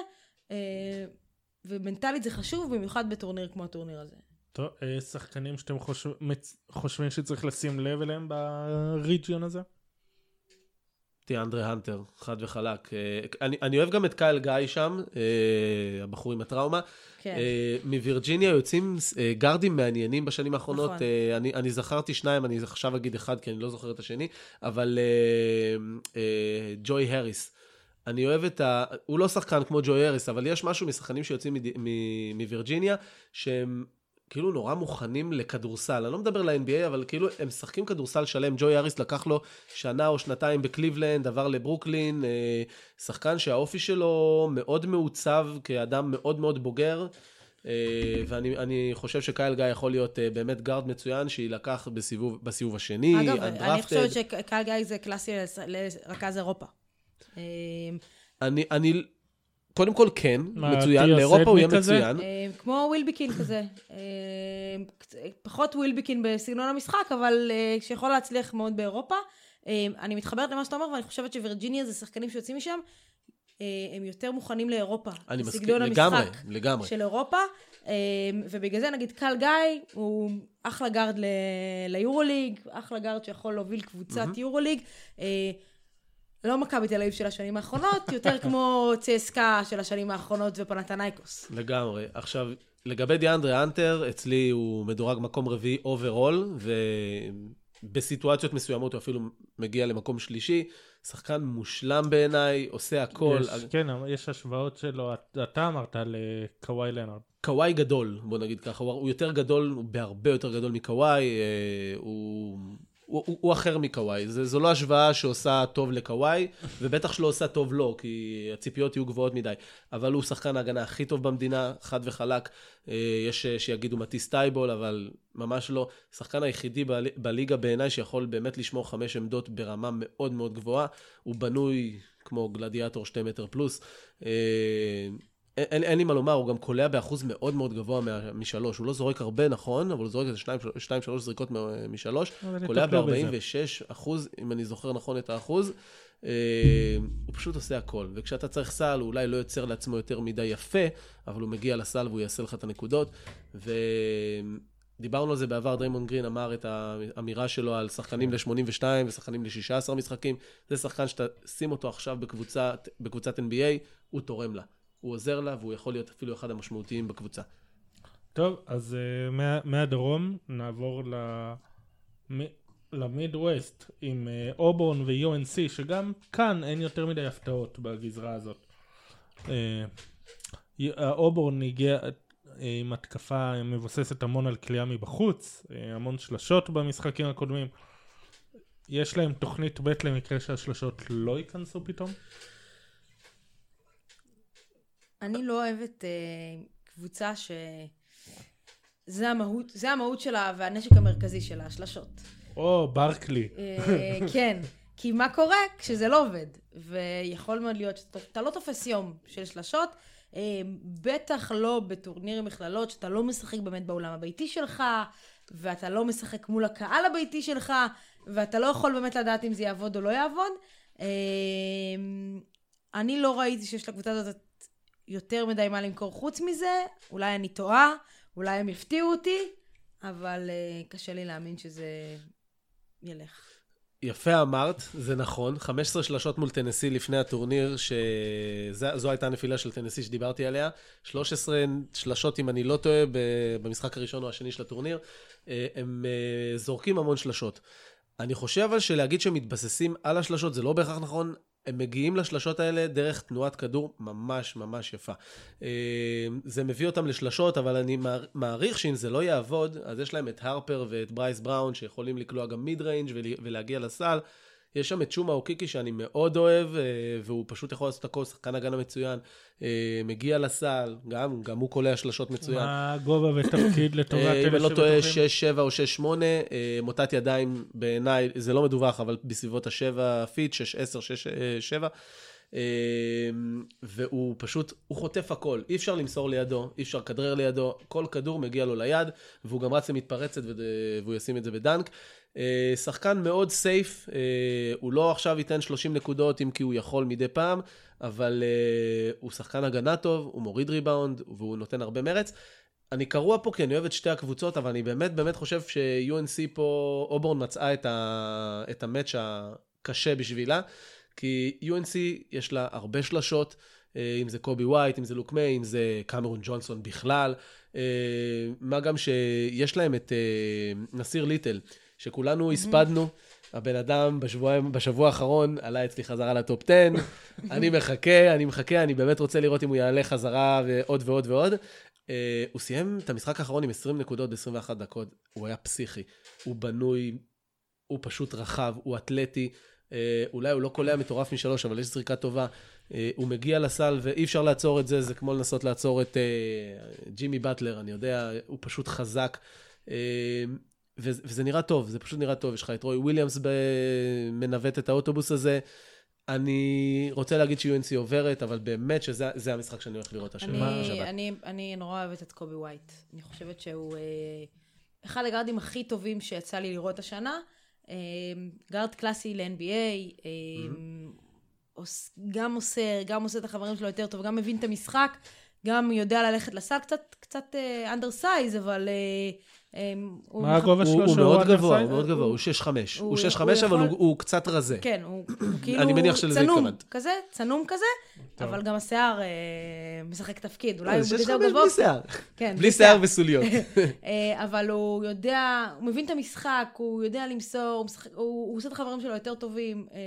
ומנטלית זה חשוב, במיוחד בטורניר כמו הטורניר הזה. טוב, אה, שחקנים שאתם חושב, מצ- חושבים שצריך לשים לב אליהם בריג'יון הזה? דיאנדרה האנטר, חד וחלק. אה, אני, אני אוהב גם את קייל גיא שם, אה, הבחור עם הטראומה. כן. מווירג'יניה יוצאים גארדים מעניינים בשנים האחרונות. נכון. אני, אני זכרתי שניים, אני עכשיו אגיד אחד כי אני לא זוכר את השני, אבל ג'וי הריס. אני אוהב את ה... הוא לא שחקן כמו ג'וי הריס, אבל יש משהו משחקנים שיוצאים מד- מ- מווירג'יניה, שהם כאילו נורא מוכנים לכדורסל. אני לא מדבר ל-NBA, אבל כאילו הם משחקים כדורסל שלם. ג'וי הריס לקח לו שנה או שנתיים בקליבלנד, עבר לברוקלין, אה, שחקן שהאופי שלו מאוד מעוצב כאדם מאוד מאוד בוגר. אה, ואני אני חושב שקייל גיא יכול להיות אה, באמת גארד מצוין, שיילקח בסיבוב, בסיבוב השני, אגב, אני. חושבת שקהל גיא זה קלאסי לרכז אירופה. אה, אני, אני, קודם כל כן, מצוין, לאירופה הוא יהיה? מצוין. אה, כמו ווילביקין כזה. אה, קצ- פחות ווילביקין בסגנון המשחק, אבל אה, שיכול להצליח מאוד באירופה. אה, אני מתחברת למה שאתה אומר, ואני חושבת שווירג'יניה זה שחקנים שיוצאים משם, אה, הם יותר מוכנים לאירופה. אני מסכים, לגמרי, לגמרי. של אירופה, אה, ובגלל זה נגיד קל גיא הוא אחלה גארד ל- ליורוליג, אחלה גארד שיכול להוביל קבוצת יורוליג. אה, לא מכבי תל אביב של השנים האחרונות, [laughs] יותר כמו צסקה של השנים האחרונות ופנתנייקוס. לגמרי. עכשיו, לגבי דיאנדרה האנטר, אצלי הוא מדורג מקום רביעי overall, ובסיטואציות מסוימות הוא אפילו מגיע למקום שלישי. שחקן מושלם בעיניי, עושה הכל. יש, כן, יש השוואות שלו, אתה אמרת לקוואי לנארד. קוואי גדול, בוא נגיד ככה, הוא, הוא יותר גדול, הוא בהרבה יותר גדול מקוואי, אה, הוא, הוא, הוא, הוא אחר מקוואי. זה, זו לא השוואה שעושה טוב לקוואי, ובטח שלא עושה טוב לו, כי הציפיות יהיו גבוהות מדי. אבל הוא שחקן ההגנה הכי טוב במדינה, חד וחלק. אה, יש אה, שיגידו מטיס טייבול, אבל ממש לא. השחקן היחידי ב, בליגה בעיניי שיכול באמת לשמור חמש עמדות ברמה מאוד מאוד גבוהה. הוא בנוי כמו גלדיאטור שתי מטר פלוס. אין, אין לי מה לומר, הוא גם קולע באחוז מאוד מאוד גבוה מה- משלוש. הוא לא זורק הרבה, נכון, אבל הוא זורק איזה שתיים, שתיים שלוש זריקות משלוש. קולע יטפלו בזה. ב-46 אחוז, אם אני זוכר נכון את האחוז. אה, הוא פשוט עושה הכל. וכשאתה צריך סל, הוא אולי לא יוצר לעצמו יותר מדי יפה, אבל הוא מגיע לסל והוא יעשה לך את הנקודות. ודיברנו על זה בעבר, דריימון גרין אמר את האמירה שלו על שחקנים ל-82 ושחקנים ל-16 משחקים. זה שחקן שאתה שים אותו עכשיו בקבוצה, בקבוצת NBA, הוא תורם לה. הוא עוזר לה והוא יכול להיות אפילו אחד המשמעותיים בקבוצה. טוב, אז אה, מה, מהדרום נעבור ל... מ... למיד ווסט עם אה, אובורן ו-UNC, שגם כאן אין יותר מדי הפתעות בגזרה הזאת. אה, אובורן הגיע אה, עם התקפה מבוססת המון על קליעה מבחוץ, אה, המון שלשות במשחקים הקודמים. יש להם תוכנית ב' למקרה שהשלשות לא ייכנסו פתאום? אני לא אוהבת אה, קבוצה ש... זה המהות, זה המהות שלה והנשק המרכזי שלה, השלשות. או, ברקלי. אה, כן, כי מה קורה כשזה לא עובד? ויכול מאוד להיות שאתה לא תופס יום של שלשות, אה, בטח לא בטורניר מכללות, שאתה לא משחק באמת באולם הביתי שלך, ואתה לא משחק מול הקהל הביתי שלך, ואתה לא יכול באמת לדעת אם זה יעבוד או לא יעבוד. אה, אני לא ראיתי שיש לקבוצה הזאת יותר מדי מה למכור חוץ מזה, אולי אני טועה, אולי הם יפתיעו אותי, אבל uh, קשה לי להאמין שזה ילך. יפה אמרת, זה נכון. 15 שלשות מול טנסי לפני הטורניר, שזו הייתה הנפילה של טנסי שדיברתי עליה. 13 שלשות, אם אני לא טועה, במשחק הראשון או השני של הטורניר. אה, הם אה, זורקים המון שלשות. אני חושב אבל שלהגיד שהם מתבססים על השלשות זה לא בהכרח נכון. הם מגיעים לשלשות האלה דרך תנועת כדור ממש ממש יפה. אה, זה מביא אותם לשלשות, אבל אני מער- מעריך שאם זה לא יעבוד, אז יש להם את הרפר ואת ברייס בראון שיכולים לקלוע גם mid range ול- ולהגיע לסל. יש שם את צ'ומה אוקיקי שאני מאוד אוהב, אה, והוא פשוט יכול לעשות הכל, שחקן הגנה מצוין. אה, מגיע לסל, גם, גם הוא קולע שלשות מצוין. מה הגובה ותפקיד לטובת אה, אם אלה אני לא טועה, שבטוחים? 6-7 או 6-8, אה, מוטת ידיים בעיניי, זה לא מדווח, אבל בסביבות ה-7 feet, 6-10, 6-7. אה, והוא פשוט, הוא חוטף הכל, אי אפשר למסור לידו, אי אפשר לכדרר לידו, כל כדור מגיע לו ליד, והוא גם רץ למתפרצת והוא ישים את זה בדנק. אה, שחקן מאוד safe, אה, הוא לא עכשיו ייתן 30 נקודות אם כי הוא יכול מדי פעם, אבל אה, הוא שחקן הגנה טוב, הוא מוריד ריבאונד והוא נותן הרבה מרץ. אני קרוע פה כי אני אוהב את שתי הקבוצות, אבל אני באמת באמת חושב ש-UNC פה, אובורן מצאה את, ה, את ה match הקשה בשבילה, כי UNC יש לה הרבה שלשות, אם זה קובי ווייט, אם זה לוק מיי, אם זה קמרון ג'ונסון בכלל, מה גם שיש להם את נסיר ליטל, שכולנו הספדנו. הבן אדם בשבוע, בשבוע האחרון עלה אצלי חזרה לטופ 10, [laughs] אני מחכה, אני מחכה, אני באמת רוצה לראות אם הוא יעלה חזרה ועוד ועוד ועוד. Uh, הוא סיים את המשחק האחרון עם 20 נקודות ב-21 דקות, הוא היה פסיכי, הוא בנוי, הוא פשוט רחב, הוא אתלטי, uh, אולי הוא לא קולע מטורף משלוש, אבל יש זריקה טובה, uh, הוא מגיע לסל ואי אפשר לעצור את זה, זה כמו לנסות לעצור את uh, ג'ימי באטלר, אני יודע, הוא פשוט חזק. אה, וזה, נראה טוב, זה פשוט נראה טוב. יש לך את רוי וויליאמס. מנווט את האוטובוס הזה. אני רוצה להגיד ש-UNC עוברת, אבל באמת שזה זה המשחק שאני הולך לראות השבוע. אני, אני, אני נורא אוהבת את קובי ווייט. אני חושבת שהוא אה, אחד הגארדים הכי טובים שיצא לי לראות השנה. אה, גארד קלאסי ל-NBA, אה, עוש- גם מוסר, גם עושה את החברים שלו יותר טוב, גם מבין את המשחק. גם יודע ללכת לסל, קצת, קצת אנדרסייז, אבל... אה, אה, הוא מה הגובה הוא שלו? הוא מאוד? גבוה, הוא מאוד גבוה, הוא- הוא 6'5. הוא- הוא 6'5, הוא אבל הוא- הוא קצת רזה. כן, הוא, הוא [clears throat] כאילו אני מניח שלזה צנום התכוונת. כזה, צנום כזה, אבל גם השיער אה, משחק תפקיד. אולי הוא זה בגלל 6'5 זה הוא גבוה. בלי שיער. כן, בלי שיער וסוליות. [laughs] אה, אבל הוא יודע, הוא מבין את המשחק, הוא יודע למסור, הוא, הוא, הוא עושה את החברים שלו יותר טובים, אה,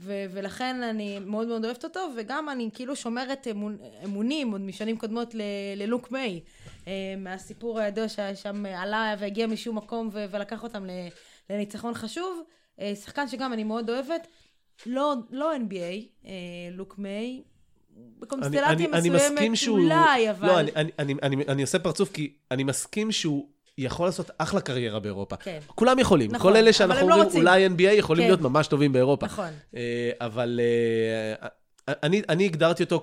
ו, ולכן אני מאוד מאוד אוהבת אותו, וגם אני כאילו שומרת אמון, אמונים עוד משנים קודמות ל, ללוק מיי, אה, מהסיפור הידוע ששם עלה והגיע משום מקום ו, ולקח אותם ל, לניצחון חשוב. אה, שחקן שגם אני מאוד אוהבת, לא, לא NBA, אה, לוק מיי. בקונסטלציה אני- אני מסכים מסוימת שהוא... אולי, אבל... לא, אני- אני- אני- אני- אני עושה פרצוף כי אני מסכים שהוא יכול לעשות אחלה קריירה באירופה. כן. כולם יכולים. נכון, כל אלה שאנחנו לא אומרים רוצים. אולי NBA יכולים כן. להיות ממש טובים באירופה. נכון. אה, אבל אה, אני אני הגדרתי אותו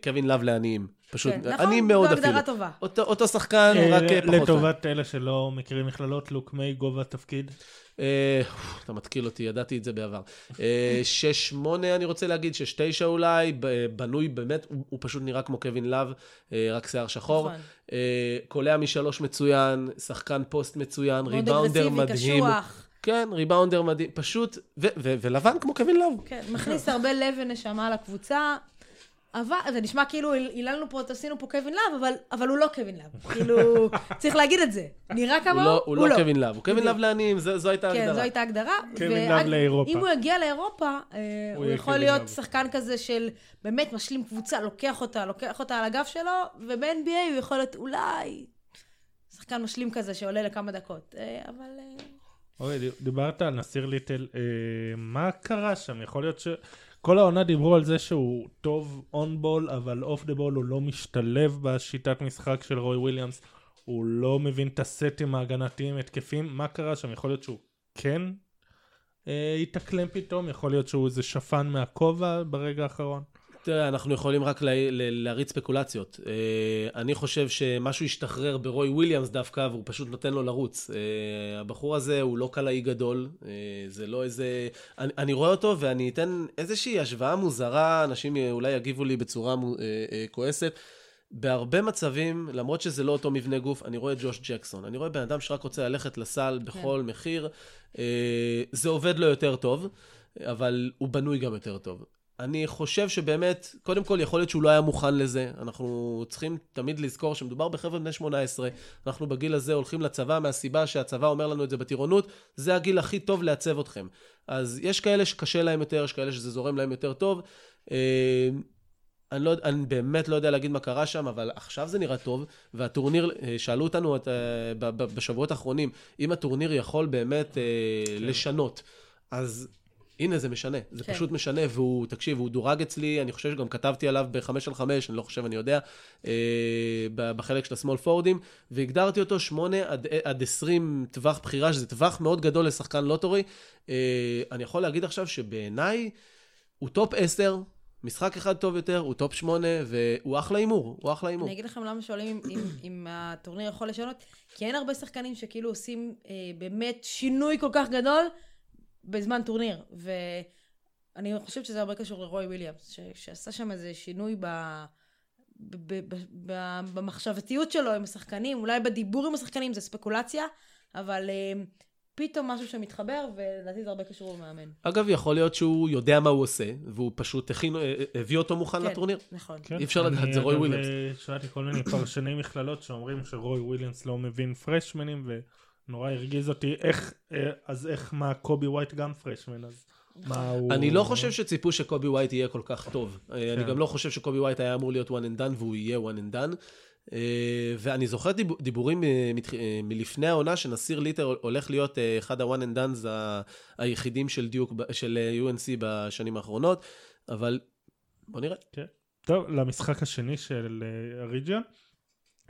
כקווין לאב לעניים. פשוט, כן, נכון, אני מאוד זו אפילו. הגדרה טובה. אותו- אותו שחקן, אה, רק פחות. טוב. לטובת אלה שלא מכירים מכללות, לוק מיי, גובה תפקיד. אה, אתה מתקיל אותי, ידעתי את זה בעבר. אה, שש, שמונה, אני רוצה להגיד, שש, תשע אולי, ב- בנוי באמת, הוא, הוא פשוט נראה כמו קווין לאב, אה, רק שיער שחור. נכון. אה, קולע משלוש מצוין, שחקן פוסט מצוין, מאוד ריבאונדר אגרסיבי, מדהים. קשוח. כן, ריבאונדר מדהים, פשוט, ו- ו- ולבן כמו קווין לאב. כן, מכניס הרבה לב ונשמה לקבוצה. אבל, זה נשמע כאילו היללנו פה, עשינו פה קווין לאב, אבל, אבל הוא לא קווין לאב. [laughs] כאילו, צריך להגיד את זה. נראה הוא כמוהו, לא, הוא לא קווין לאב, הוא קווין. לאב לעניים, זו זו הייתה כן, ההגדרה. זו הייתה הגדרה. קווין לאב לאירופה. אם הוא יגיע לאירופה, אה, הוא יהיה יכול להיות לאב. שחקן כזה של באמת משלים קבוצה, לוקח אותה, לוקח אותה על הגב שלו, וב-NBA הוא יכול להיות אולי שחקן משלים כזה שעולה לכמה דקות. אה, אבל... אה, אורי, ד- דיברת על נסיר ליטל, אה, מה קרה שם? יכול להיות ש... כל העונה דיברו על זה שהוא טוב on ball, אבל off the ball הוא לא משתלב בשיטת משחק של רוי וויליאמס, הוא לא מבין את הסטים ההגנתיים התקפיים, מה קרה שם? יכול להיות שהוא כן אה, התאקלם פתאום, יכול להיות שהוא איזה שפן מהכובע ברגע האחרון. תראה, אנחנו יכולים רק להריץ ספקולציות. אה, אני חושב שמשהו השתחרר ברוי וויליאמס דווקא, והוא פשוט נותן לו לרוץ. אה, הבחור הזה הוא לא קלעי גדול, אה, זה לא איזה... אני, אני רואה אותו ואני אתן איזושהי השוואה מוזרה, אנשים אולי יגיבו לי בצורה כועסת. בהרבה מצבים, למרות שזה לא אותו מבנה גוף, אני רואה את ג'וש ג'קסון. אני רואה בן אדם שרק רוצה ללכת לסל בכל מחיר. אה, זה עובד לו יותר טוב, אבל הוא בנוי גם יותר טוב. אני חושב שבאמת, קודם כל יכול להיות שהוא לא היה מוכן לזה. אנחנו צריכים תמיד לזכור שמדובר בחבר'ה בני 18. אנחנו בגיל הזה הולכים לצבא מהסיבה שהצבא אומר לנו את זה בטירונות, זה הגיל הכי טוב לעצב אתכם. אז יש כאלה שקשה להם יותר, יש כאלה שזה זורם להם יותר טוב. אה, אני, לא, אני באמת לא יודע להגיד מה קרה שם, אבל עכשיו זה נראה טוב, והטורניר, אה, שאלו אותנו את, אה, בשבועות האחרונים, אם הטורניר יכול באמת אה, לשנות, אז הנה זה משנה, זה כן. פשוט משנה, והוא, תקשיב, הוא דורג אצלי, אני חושב שגם כתבתי עליו בחמש על חמש, אני לא חושב, אני יודע, אה, בחלק של השמאל פורדים, והגדרתי אותו שמונה עד, עד עשרים טווח בחירה, שזה טווח מאוד גדול לשחקן לוטורי. אה, אני יכול להגיד עכשיו שבעיניי הוא טופ עשר, משחק אחד טוב יותר, הוא טופ שמונה, והוא אחלה הימור, הוא אחלה הימור. אני אגיד לכם למה שואלים אם, אם, אם הטורניר יכול לשנות, כי אין הרבה שחקנים שכאילו עושים אה, באמת שינוי כל כך גדול בזמן טורניר. ואני חושבת שזה הרבה קשור לרוי וויליאמס, ש, שעשה שם איזה שינוי ב, ב, ב, ב, במחשבתיות שלו עם השחקנים, אולי בדיבור עם השחקנים, זה ספקולציה, אבל אה, פתאום משהו שמתחבר, ולדעתי זה הרבה קשור למאמן. אגב, יכול להיות שהוא יודע מה הוא עושה, והוא פשוט הכין, אה, אה, הביא אותו מוכן כן, לטורניר. נכון. כן, אי אפשר לדעת, אני, זה רוי וויליאמס. אה, שמעתי כל מיני פרשני מכללות שאומרים שרוי וויליאמס לא מבין freshmanים, ונורא הרגיז אותי איך, אה, אז איך, מה, קובי ווייט גם freshman, אז מה הוא... אני לא חושב שציפו שקובי ווייט יהיה כל כך טוב. אה, אני כן. גם לא חושב שקובי ווייט היה אמור להיות one and done, והוא יהיה one and done. אה, ואני זוכר דיב- דיבורים מלפני העונה, שנסיר ליטר הולך להיות אחד ה-one and done's היחידים של דיוק, של UNC בשנים האחרונות, אבל בוא נראה. טוב, למשחק השני של הריג'יון.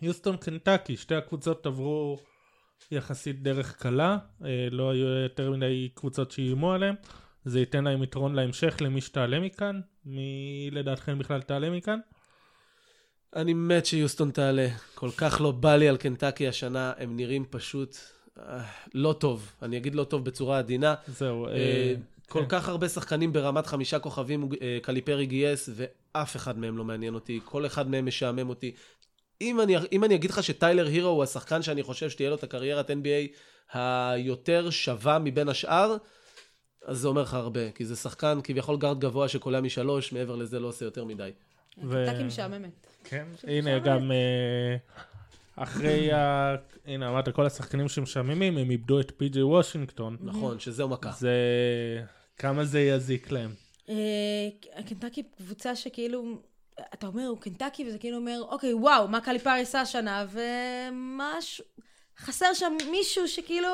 יוסטון קנטקי, שתי הקבוצות עברו יחסית דרך קלה, אה, לא היו יותר מדי קבוצות שאיימו עליהם. זה ייתן להם יתרון להמשך למי שתעלה מכאן. מי לדעתכם בכלל תעלה מכאן? אני מת שיוסטון תעלה. כל כך לא בא לי על קנטקי השנה, הם נראים פשוט אה, לא טוב. אני אגיד לא טוב בצורה עדינה. זהו. אה, אה, כל כך הרבה שחקנים ברמת חמישה כוכבים קליפרי גייס, ואף אחד מהם לא מעניין אותי, כל אחד מהם משעמם אותי. אם אני, אם אני אגיד לך שטיילר הירו הוא השחקן שאני חושב שתהיה לו את הקריירת NBA היותר שווה מבין השאר, אז זה אומר לך הרבה, כי זה שחקן כביכול גארד גבוה שקולע משלוש, מעבר לזה לא עושה יותר מדי. ו- קנטקי משעממת. כן, הנה גם אה, אחרי ה... הנה אמרת כל השחקנים שמשעממים, הם איבדו את פי.ג'יי וושינגטון. נכון, שזהו מכה. זה... כמה זה יזיק להם. אה, קנטקי קבוצה שכאילו, אתה אומר, הוא קנטקי, וזה כאילו אומר, אוקיי, וואו, מה קליפרי עשה השנה, ומשהו, חסר שם מישהו שכאילו,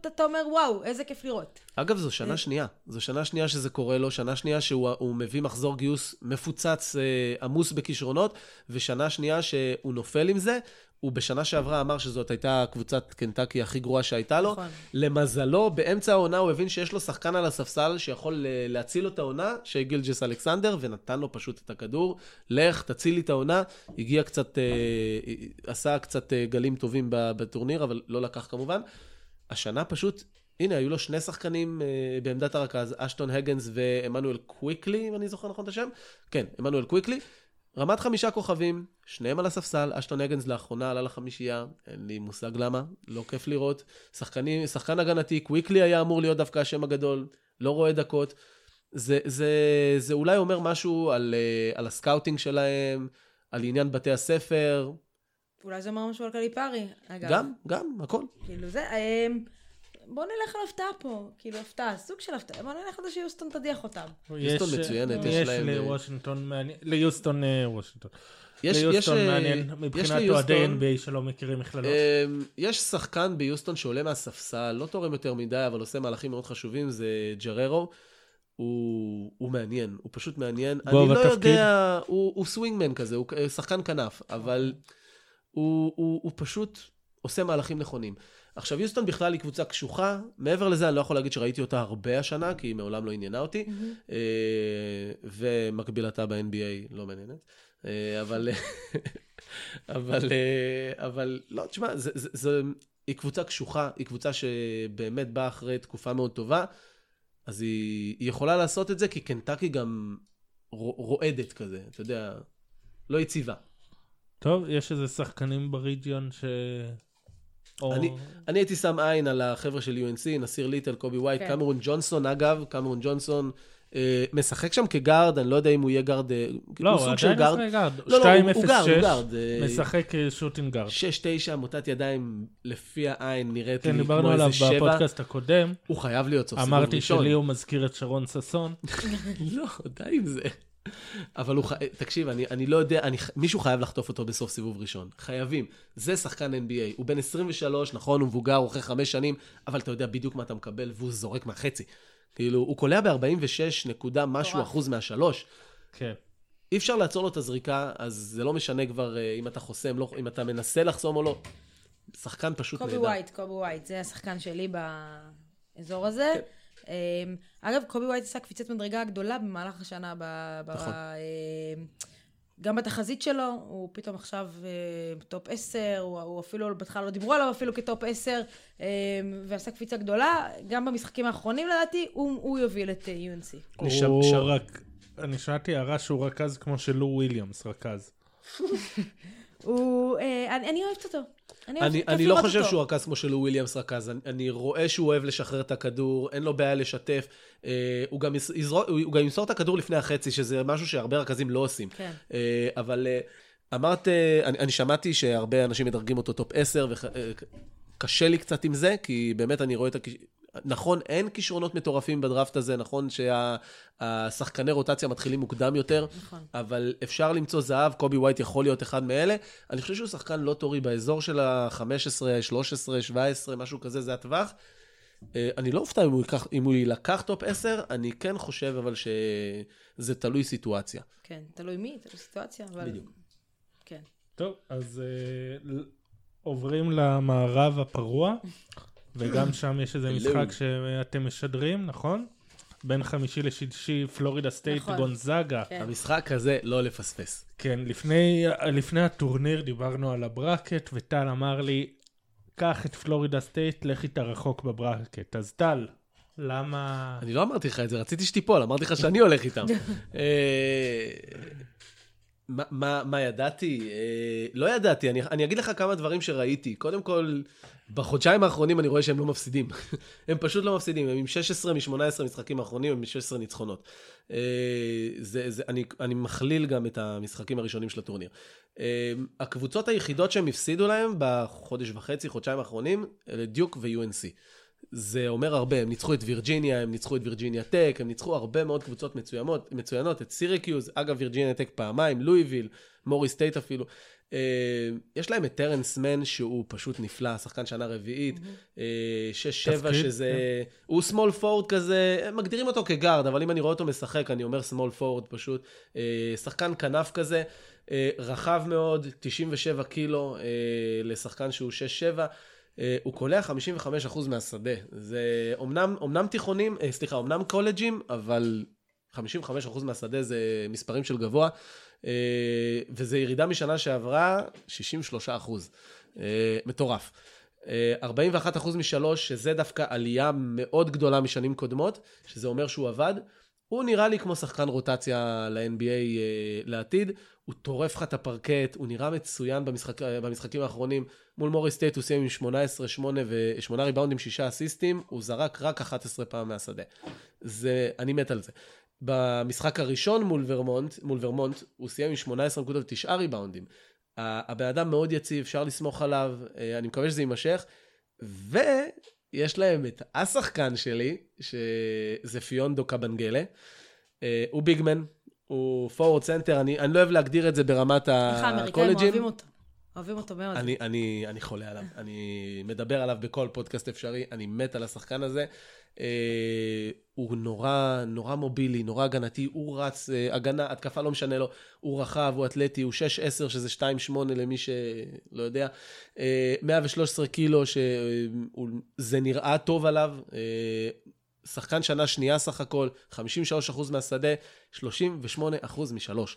אתה, אתה אומר, וואו, איזה כיף לראות. אגב, זו שנה שנייה. זו שנה שנייה שזה קורה לו, שנה שנייה שהוא הוא מביא מחזור גיוס מפוצץ, אה, עמוס בכישרונות, ושנה שנייה שהוא נופל עם זה. הוא בשנה שעברה אמר שזאת הייתה קבוצת קנטקי הכי גרועה שהייתה לו. נכון. למזלו, באמצע העונה הוא הבין שיש לו שחקן על הספסל שיכול אה, להציל לו את העונה, שגילג'ס אלכסנדר, ונתן לו פשוט את הכדור. לך, תציל לי את העונה. הגיע קצת, אה, עשה קצת אה, גלים טובים בטורניר, אבל לא לקח כמובן. השנה פשוט, הנה, היו לו שני שחקנים אה, בעמדת הרכז, אשטון הגנס ועמנואל קוויקלי, אם אני זוכר נכון את השם. כן, עמנואל קוויקלי. רמת חמישה כוכבים, שניהם על הספסל, אשטון הגנס לאחרונה עלה לחמישייה, אין לי מושג למה, לא כיף לראות. שחקנים, שחקן הגנתי, קוויקלי היה אמור להיות דווקא השם הגדול, לא רואה דקות. זה, זה, זה אולי אומר משהו על, אה, על ה scouting שלהם, על עניין בתי הספר, אולי זה אומר משהו על קליפארי, אגב. גם, גם, הכל. כאילו זה, אמ, בוא נלך על הפתעה פה, כאילו הפתעה, סוג של הפתעה, בוא נלך על זה שיוסטון תדיח אותם. יוסטון יש, אה, מצוינת, יש יש להם, אה, לוושינגטון מעניין, ליוסטון אה, וושינגטון. יש, יש, ליוסטון אה, מעניין יש מבחינת ליוסטון- אוהדי NBA שלא מכירים מכללות. יש שחקן ביוסטון שעולה מהספסל, לא תורם יותר מדי, אבל עושה מהלכים מאוד חשובים, זה ג'ררו. הוא, הוא מעניין, הוא פשוט מעניין. בוא, אני לא. יודע, הוא, הוא סווינגמן כזה, הוא שחקן כנף, אבל הוא, הוא, הוא פשוט עושה מהלכים נכונים. עכשיו, יוסטון בכלל היא קבוצה קשוחה, מעבר לזה אני לא יכול להגיד שראיתי אותה הרבה השנה, כי היא מעולם לא עניינה אותי, אה, ומקבילתה ב-NBA לא מעניינת. אה, אבל, [laughs] אבל, אה, אבל לא, תשמע, זה, זה, זה, היא קבוצה קשוחה, היא קבוצה שבאמת באה אחרי תקופה מאוד טובה, אז היא, היא יכולה לעשות את זה, כי קנטקי גם רו- רועדת כזה, אתה יודע, לא יציבה. טוב, יש איזה שחקנים ב region ש... או... אני, אני הייתי שם עין על החבר'ה של UNC, נסיר ליטל, קובי ווייט, כן. קמרון ג'ונסון, אגב, קמרון ג'ונסון, אה, משחק שם כגארד, אני לא יודע אם הוא יהיה גארד, אה, לא, הוא הוא סוג של גארד. גארד. לא, לא, הוא- הוא גארד, הוא 2-0-6, גארד. אה, משחק אה, shooting guard. 6-9, מוטת ידיים לפי העין נראית כן, לי דיברנו כמו עליו איזה שבע. בפודקאסט הקודם, הוא חייב להיות סוף סיבוב אמרתי ראשון. שלי הוא מזכיר את שרון ששון. [laughs] לא, די עם זה. אבל הוא ח... תקשיב, אני, אני לא יודע, אני, מישהו חייב לחטוף אותו בסוף סיבוב ראשון. חייבים. זה שחקן NBA. הוא בן 23, נכון, הוא מבוגר, הוא אחרי חמש שנים, אבל אתה יודע בדיוק מה אתה מקבל, והוא זורק מהחצי. כאילו, הוא קולע ב-46 נקודה משהו. אחוז מהשלוש. כן. אי אפשר לעצור לו את הזריקה, אז זה לא משנה כבר אה, אם אתה חוסם, לא, אם אתה מנסה לחסום או לא. שחקן פשוט קובי נהדר. ווייט, קובי ווייט, זה השחקן שלי באזור הזה. כן. אמ, אגב, קובי ווייט עשה קפיצת מדרגה גדולה במהלך השנה. ב- ב- נכון. אמ, גם בתחזית שלו, הוא פתאום עכשיו אה, top 10, הוא, הוא אפילו, בהתחלה לא דיברו עליו אפילו כ top 10, אה, ועשה קפיצה גדולה. גם במשחקים האחרונים לדעתי, הוא, הוא יוביל את אה, UNC. אני ש- הוא ש- רק... אני שמעתי הערה שהוא רכז כמו שלו וויליאמס רכז. [laughs] הוא, אה, אני, אני אוהבת אותו. אני, אני, לא חושב אותו. שהוא רכז כמו שלו וויליאמס רכז. אני, אני רואה שהוא אוהב לשחרר את הכדור, אין לו בעיה לשתף. אה, הוא, גם יזרוק, הוא גם ימסור את הכדור לפני החצי, שזה משהו שהרבה רכזים לא עושים. כן. אה, אבל אה, אמרת, אה, אני, אני שמעתי שהרבה אנשים מדרגים אותו top 10, וקשה לי קצת עם זה, כי באמת אני רואה את הכיש... נכון, אין כישרונות מטורפים בדראפט הזה, נכון שהשחקני רוטציה מתחילים מוקדם יותר, נכון. אבל אפשר למצוא זהב, קובי ווייט יכול להיות אחד מאלה. אני חושב שהוא שחקן lottery באזור של ה-15, 13, 17, משהו כזה, זה הטווח. אה, אני לא אופתע אם הוא, ייקח, אם הוא יילקח top 10, אני כן חושב אבל שזה תלוי סיטואציה. כן, תלוי מי, תלוי סיטואציה, אבל... בדיוק. כן. טוב, אז אה, עוברים למערב הפרוע, [laughs] וגם שם יש איזה משחק שאתם משדרים, נכון? בין חמישי לשישי, פלורידה סטייט, נכון. גונזאגה. כן. המשחק הזה לא לפספס. כן, לפני, לפני הטורניר דיברנו על ה bracket, וטל אמר לי, קח את פלורידה סטייט, לך איתה רחוק ב bracket. אז טל, למה... אני לא אמרתי לך את זה, רציתי שתיפול, אמרתי לך שאני הולך איתם. [laughs] אה, מה- מה מה ידעתי? אה, לא ידעתי, אני אני אגיד לך כמה דברים שראיתי. קודם כל, בחודשיים האחרונים אני רואה שהם לא מפסידים. [laughs] הם פשוט לא מפסידים, הם עם 16 מ-18 משחקים האחרונים, הם עם 16 ניצחונות. אה, זה, זה, אני, אני מכליל גם את המשחקים הראשונים של הטורניר. אה, הקבוצות היחידות שהם הפסידו להם בחודש וחצי, חודשיים האחרונים, אלה דיוק ו-UNC. זה אומר הרבה, הם ניצחו את וירג'יניה, הם ניצחו את וירג'יניה טק, הם ניצחו הרבה מאוד קבוצות מצוינות, מצוינות את סיריקיוז, אגב וירג'יניה טק פעמיים, לואיביל, מורי סטייט אפילו. אה, יש להם את טרנס מן שהוא פשוט נפלא, שחקן שנה רביעית, אה, 6-7 תפקיד, שזה, הוא small forward כזה, הם מגדירים אותו כ guard, אבל אם אני רואה אותו משחק אני אומר small forward פשוט, אה, שחקן כנף כזה, אה, רחב מאוד, 97 קילו אה, לשחקן שהוא 6-7. אה, הוא קולע 55% מהשדה. זה אומנם, אומנם תיכונים, אה, סליחה, אומנם קולג'ים, אבל 55% מהשדה זה מספרים של גבוה, אה, וזה ירידה משנה שעברה 63%. אה, מטורף. אה, 41% משלוש, שזה דווקא עלייה מאוד גדולה משנים קודמות, שזה אומר שהוא עבד. הוא נראה לי כמו שחקן רוטציה ל-NBA אה, לעתיד, הוא טורף לך את הפרקט, הוא נראה מצוין במשחק, אה, במשחקים האחרונים. מול מורי סטייט הוא סיים עם 18, 8 ו-8 ריבאונדים, 6 אסיסטים, הוא זרק רק 11 פעם מהשדה. זה, אני מת על זה. במשחק הראשון מול ורמונט, מול ורמונט, הוא סיים עם 18 נקודות ו-9 ריבאונדים. הבן אדם מאוד יציב, אפשר לסמוך עליו, אה, אני מקווה שזה יימשך. ויש להם את השחקן שלי, שזה פיונדו קבנגלה. אה, הוא big man, הוא forward center, אני, אני לא אוהב להגדיר את זה ברמת איך האמריקאים הקולג'ים. אוהבים אותו. אוהבים אותו מאוד. אני, אני, אני חולה עליו, אני מדבר עליו בכל פודקאסט אפשרי, אני מת על השחקן הזה. אה, הוא נורא, נורא mobile, נורא הגנתי, הוא רץ, אה, הגנה, התקפה לא משנה לו, הוא רחב, הוא אתלטי, הוא 6-10, שזה 2-8 למי שלא יודע. אה, 113 קילו, שזה נראה טוב עליו. אה, שחקן שנה שנייה סך הכל, 53% מהשדה, 38% משלוש.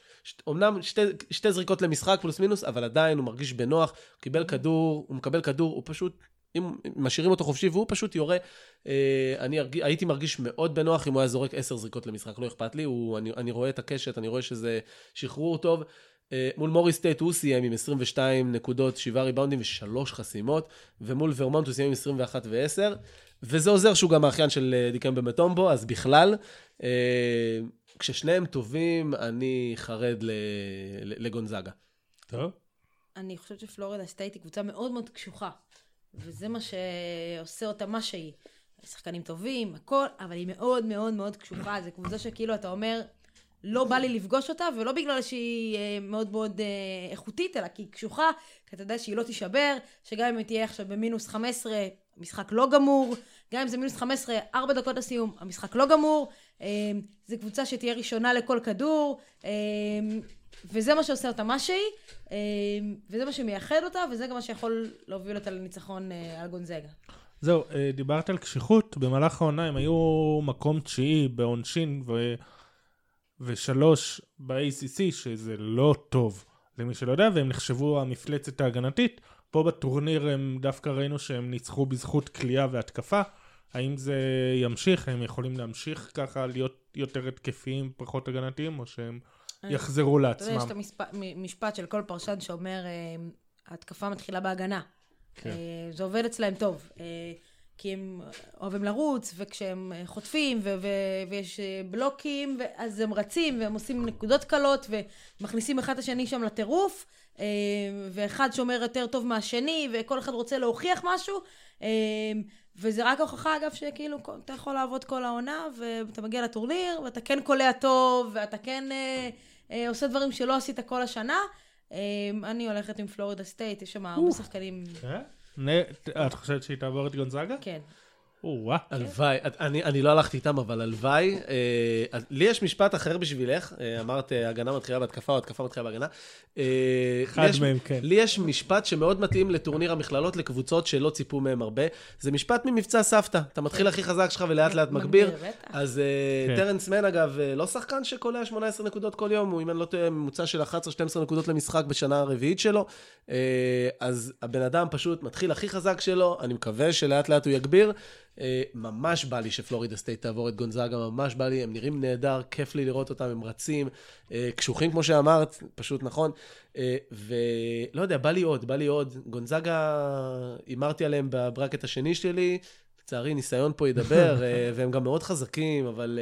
אמנם שתי, שתי זריקות למשחק פלוס מינוס, אבל עדיין הוא מרגיש בנוח, הוא קיבל כדור, הוא מקבל כדור, הוא פשוט, אם משאירים אותו חופשי והוא פשוט יורה, אה, אני הרג, הייתי מרגיש מאוד בנוח אם הוא היה זורק 10 זריקות למשחק, לא אכפת לי, הוא, אני, אני רואה את הקשת, אני רואה שזה שחרור טוב. אה, מול מורי סטייט הוא סיים עם 22 נקודות, 7 ריבאונדים ו-3 חסימות, ומול ורמונט הוא סיים עם 21 ו-10, וזה עוזר שהוא גם האחיין של אה, דיקמבה מטומבו, אז בכלל, אה, כששניהם טובים, אני חרד ל- ל- לגונזאגה. טוב. אני חושבת שפלורידה סטייט היא קבוצה מאוד מאוד קשוחה. וזה מה שעושה אותה מה שהיא. שחקנים טובים, הכל, אבל היא מאוד מאוד מאוד קשוחה. זו קבוצה שכאילו אתה אומר, לא בא לי לפגוש אותה, ולא בגלל שהיא אה, מאוד מאוד אה, איכותית, אלא כי היא קשוחה, כי אתה יודע שהיא לא תישבר, שגם אם היא תהיה עכשיו במינוס 15, המשחק לא גמור, גם אם זה מינוס 15, 4 דקות לסיום, המשחק לא גמור. אה, זו קבוצה שתהיה ראשונה לכל כדור, וזה מה שעושה אותה מה שהיא, אה, וזה מה שמייחד אותה, וזה גם מה שיכול להוביל אותה לניצחון אה, על גונזגה. זהו, אה, דיברת על קשיחות, במהלך העונה הם היו מקום תשיעי בעונשין ו... ושלוש ב-ACC, שזה לא טוב למי שלא יודע, והם נחשבו המפלצת ההגנתית. פה בטורניר הם דווקא ראינו שהם ניצחו בזכות כליאה והתקפה. האם זה ימשיך? הם יכולים להמשיך ככה להיות יותר התקפיים, פחות הגנתיים, או שהם יחזרו אתה יודע, יש לעצמם? את המשפט של כל פרשן שאומר, אה, ההתקפה מתחילה בהגנה. כן. אה, זה עובד אצלהם טוב. אה, כי הם אוהבים לרוץ, וכשהם אה, חוטפים, ו- ו- ויש אה, בלוקים, ו- אז הם רצים, והם עושים נקודות קלות, ומכניסים אחד את השני שם לטירוף, אה, ואחד שומר יותר טוב מהשני, וכל אחד רוצה להוכיח משהו. אה, וזה רק הוכחה, אגב, שכאילו, אתה יכול לעבוד כל העונה, ואתה מגיע לטורניר, ואתה כן קולע טוב, ואתה כן אה, אה, עושה דברים שלא עשית כל השנה. אה, אני הולכת עם פלורידה סטייט, יש שם הרבה שחקנים, אה? נ- את חושבת שהיא תעבור את גונזאגה? כן. הלוואי, אני, אני לא הלכתי איתם, אבל הלוואי. אה, לי יש משפט אחר בשבילך, אה, אמרת אה, הגנה מתחילה בהתקפה או התקפה מתחילה בהגנה. אה, אחד לי יש- מהם, כן. לי יש משפט שמאוד מתאים לטורניר המכללות לקבוצות שלא ציפו מהם הרבה. זה משפט ממבצע סבתא. אתה מתחיל הכי חזק שלך ולאט לאט מגביר. אז אה, כן. טרנס מן, אגב, אה, לא שחקן שקולע 18 נקודות כל יום, הוא, אם אני לא טועה, ממוצע של 11-12 נקודות למשחק בשנה הרביעית שלו. אה, אז הבן אדם פשוט מתחיל הכי חזק שלו, אני מקווה שלאט לאט הוא יגביר. אה, ממש בא לי שפלורידה סטייט תעבור את גונזאגה, ממש בא לי, הם נראים נהדר, כיף לי לראות אותם, הם רצים, אה, קשוחים כמו שאמרת, פשוט נכון. אה, ולא יודע, בא לי עוד, בא לי עוד. גונזאגה, הימרתי עליהם ב bracket השני שלי, לצערי ניסיון פה ידבר, [laughs] והם גם מאוד חזקים, אבל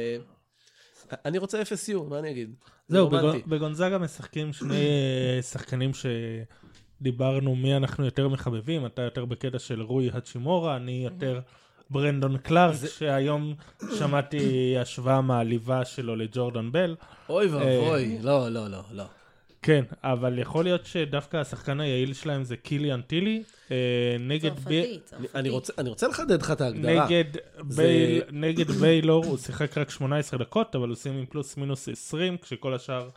אני רוצה FSU, מה אני אגיד? זהו, בגונזאגה משחקים שני שחקנים שדיברנו מי אנחנו יותר מחבבים, אתה יותר בקטע של רוי הצ'ימורה, אני יותר ברנדון קלארק, שהיום שמעתי השוואה מעליבה שלו לג'ורדן בל. אוי אה, ואבוי, לא, לא, לא, לא. כן, אבל יכול להיות שדווקא השחקן היעיל שלהם זה קיליאן טילי, אה, נגד צרפתי, אני- צרפתי. אני רוצה- אני רוצה לחדד לך את ההגדרה. נגד זה- בייל, נגד ביילור הוא שיחק רק 18 דקות, אבל הוא סיים עם פלוס מינוס 20, כשכל השאר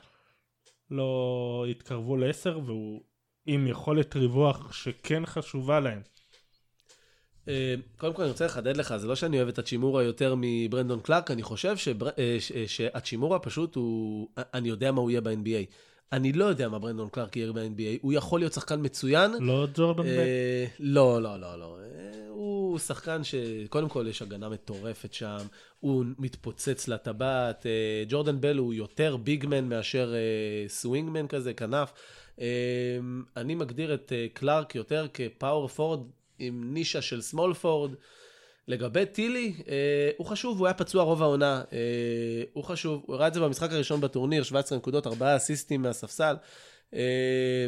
לא התקרבו ל-10, והוא עם יכולת ריווח שכן חשובה להם. אה, קודם כל אני רוצה לחדד לך, זה לא שאני אוהב את הצ'ימורה יותר מברנדון קלארק, אני חושב שבר... אה, ש- אה, שהצ'ימורה פשוט הוא... אני יודע מה הוא יהיה ב-NBA. אני לא יודע מה ברנדון קלארק יהיה ב-NBA, הוא יכול להיות שחקן מצוין. לא ג'ורדן. אה, לא, לא, לא, לא. הוא שחקן שקודם כל יש הגנה מטורפת שם, הוא מתפוצץ לטבעת. אה, ג'ורדן בל הוא יותר ביגמן מאשר אה, סווינגמן כזה, כנף. אה, אני מגדיר את קלארק יותר כפאוור פורד עם נישה של סמול פורד. לגבי טילי, אה, הוא חשוב, הוא היה פצוע רוב העונה, אה, הוא חשוב, הוא הראה את זה במשחק הראשון בטורניר, 17 נקודות, 4 אסיסטים מהספסל. אה,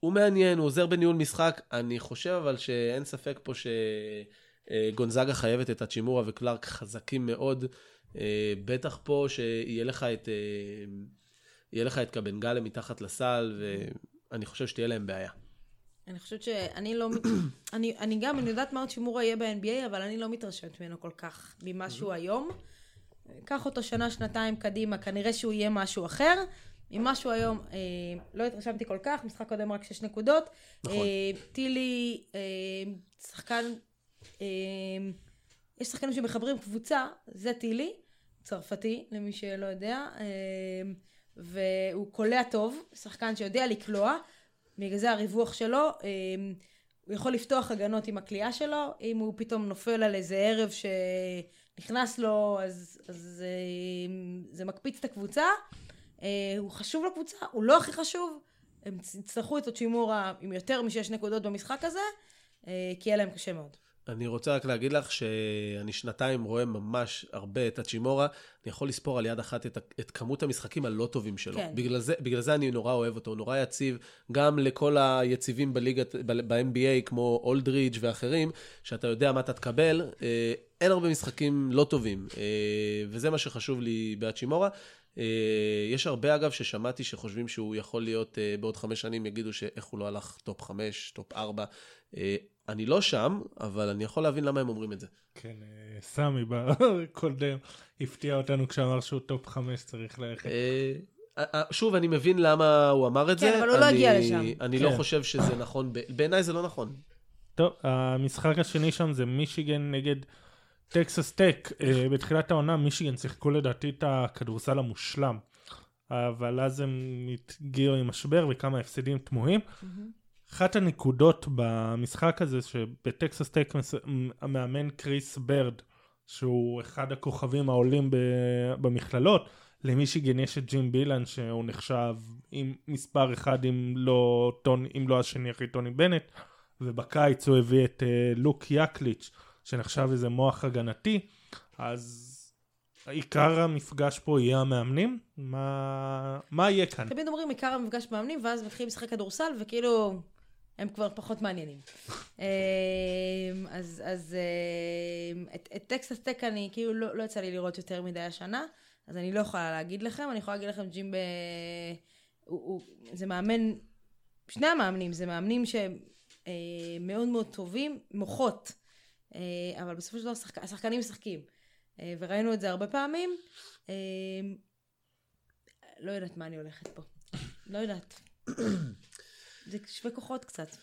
הוא מעניין, הוא עוזר בניהול משחק, אני חושב אבל שאין ספק פה שגונזאגה חייבת את הצ'ימורה וקלארק חזקים מאוד, אה, בטח פה שיהיה לך את, אה, יהיה לך את קבנגלה מתחת לסל, ואני חושב שתהיה להם בעיה. אני חושבת שאני לא... [coughs] אני, אני גם, אני יודעת מה עוד שימורה יהיה ב-NBA, אבל אני לא מתרשמת ממנו כל כך ממה שהוא היום. קח אותו שנה, שנתיים קדימה, כנראה שהוא יהיה משהו אחר. ממשהו היום, אה, לא התרשמתי כל כך, משחק קודם רק שש נקודות. נכון. אה, טילי, אה, שחקן, אה, יש שחקנים שמחברים קבוצה, זה טילי, צרפתי, למי שלא יודע, אה, והוא קולע טוב, שחקן שיודע לקלוע, בגלל זה הריווח שלו, אה, הוא יכול לפתוח הגנות עם הקליעה שלו, אם הוא פתאום נופל על איזה ערב שנכנס לו, אז, אז אה, זה מקפיץ את הקבוצה. אה, הוא חשוב לקבוצה, הוא לא הכי חשוב. הם יצטרכו את הצ'ימורה עם יותר משש נקודות במשחק הזה, אה, כי יהיה להם קשה מאוד. אני רוצה רק להגיד לך שאני שנתיים רואה ממש הרבה את הצ'ימורה, אני יכול לספור על יד אחת את, את כמות המשחקים הלא טובים שלו. כן. בגלל, זה, בגלל זה אני נורא אוהב אותו, הוא נורא יציב, גם לכל היציבים בליגת, ב-NBA, כמו אולדריץ' ואחרים, שאתה יודע מה אתה תקבל, אה, אין הרבה משחקים לא טובים, אה, וזה מה שחשוב לי בהצ'ימורה. אה, יש הרבה אגב ששמעתי שחושבים שהוא יכול להיות בעוד חמש שנים יגידו שאיך הוא לא הלך top חמש, top ארבע. אני לא שם, אבל אני יכול להבין למה הם אומרים את זה. כן, אה, סמי בקודם [laughs] הפתיע אותנו כשאמר שהוא top חמש צריך ללכת. אה, אה, שוב, אני מבין למה הוא אמר את כן, זה. אבל הוא לא הגיע לשם. אני לא כן. חושב שזה [coughs] נכון, בעיניי זה לא נכון. טוב, המשחק השני שם זה מישיגן נגד טקסס טק. בתחילת העונה מישיגן שיחקו לדעתי את הכדורסל המושלם. אבל אז הם הגיעו עם משבר וכמה הפסדים תמוהים. אחת הנקודות במשחק הזה שבטקסס טק המאמן קריס ברד שהוא אחד הכוכבים העולים במכללות למישיגן יש את ג'ון ביליין שהוא נחשב המספר אחד אם לא, טוני, אם לא השני אחרי טוני בנט ובקיץ הוא הביא את אה, לוק יקליץ' שנחשב איזה מוח הגנתי אז עיקר המפגש פה יהיה המאמנים מה, מה יהיה כאן? תמיד אומרים עיקר המפגש מאמנים, ואז מתחילים לשחק כדורסל, וכאילו, הם כבר פחות מעניינים. [laughs] אמ, אז, אז אמ, את, את טקסס טק אני, כאילו, לא, לא יצא לי לראות יותר מדי השנה, אז אני לא יכולה להגיד לכם, אני יכולה להגיד לכם ג'ים ב... הוא, הוא, זה מאמן, שני המאמנים, זה מאמנים שהם אה, מאוד מאוד טובים, מוחות, אה, אבל בסופו של דבר השחק, השחקנים משחקים. אה, וראינו את זה הרבה פעמים. אה, לא יודעת מה אני הולכת פה. לא יודעת. [coughs] זה שווה כוחות קצת.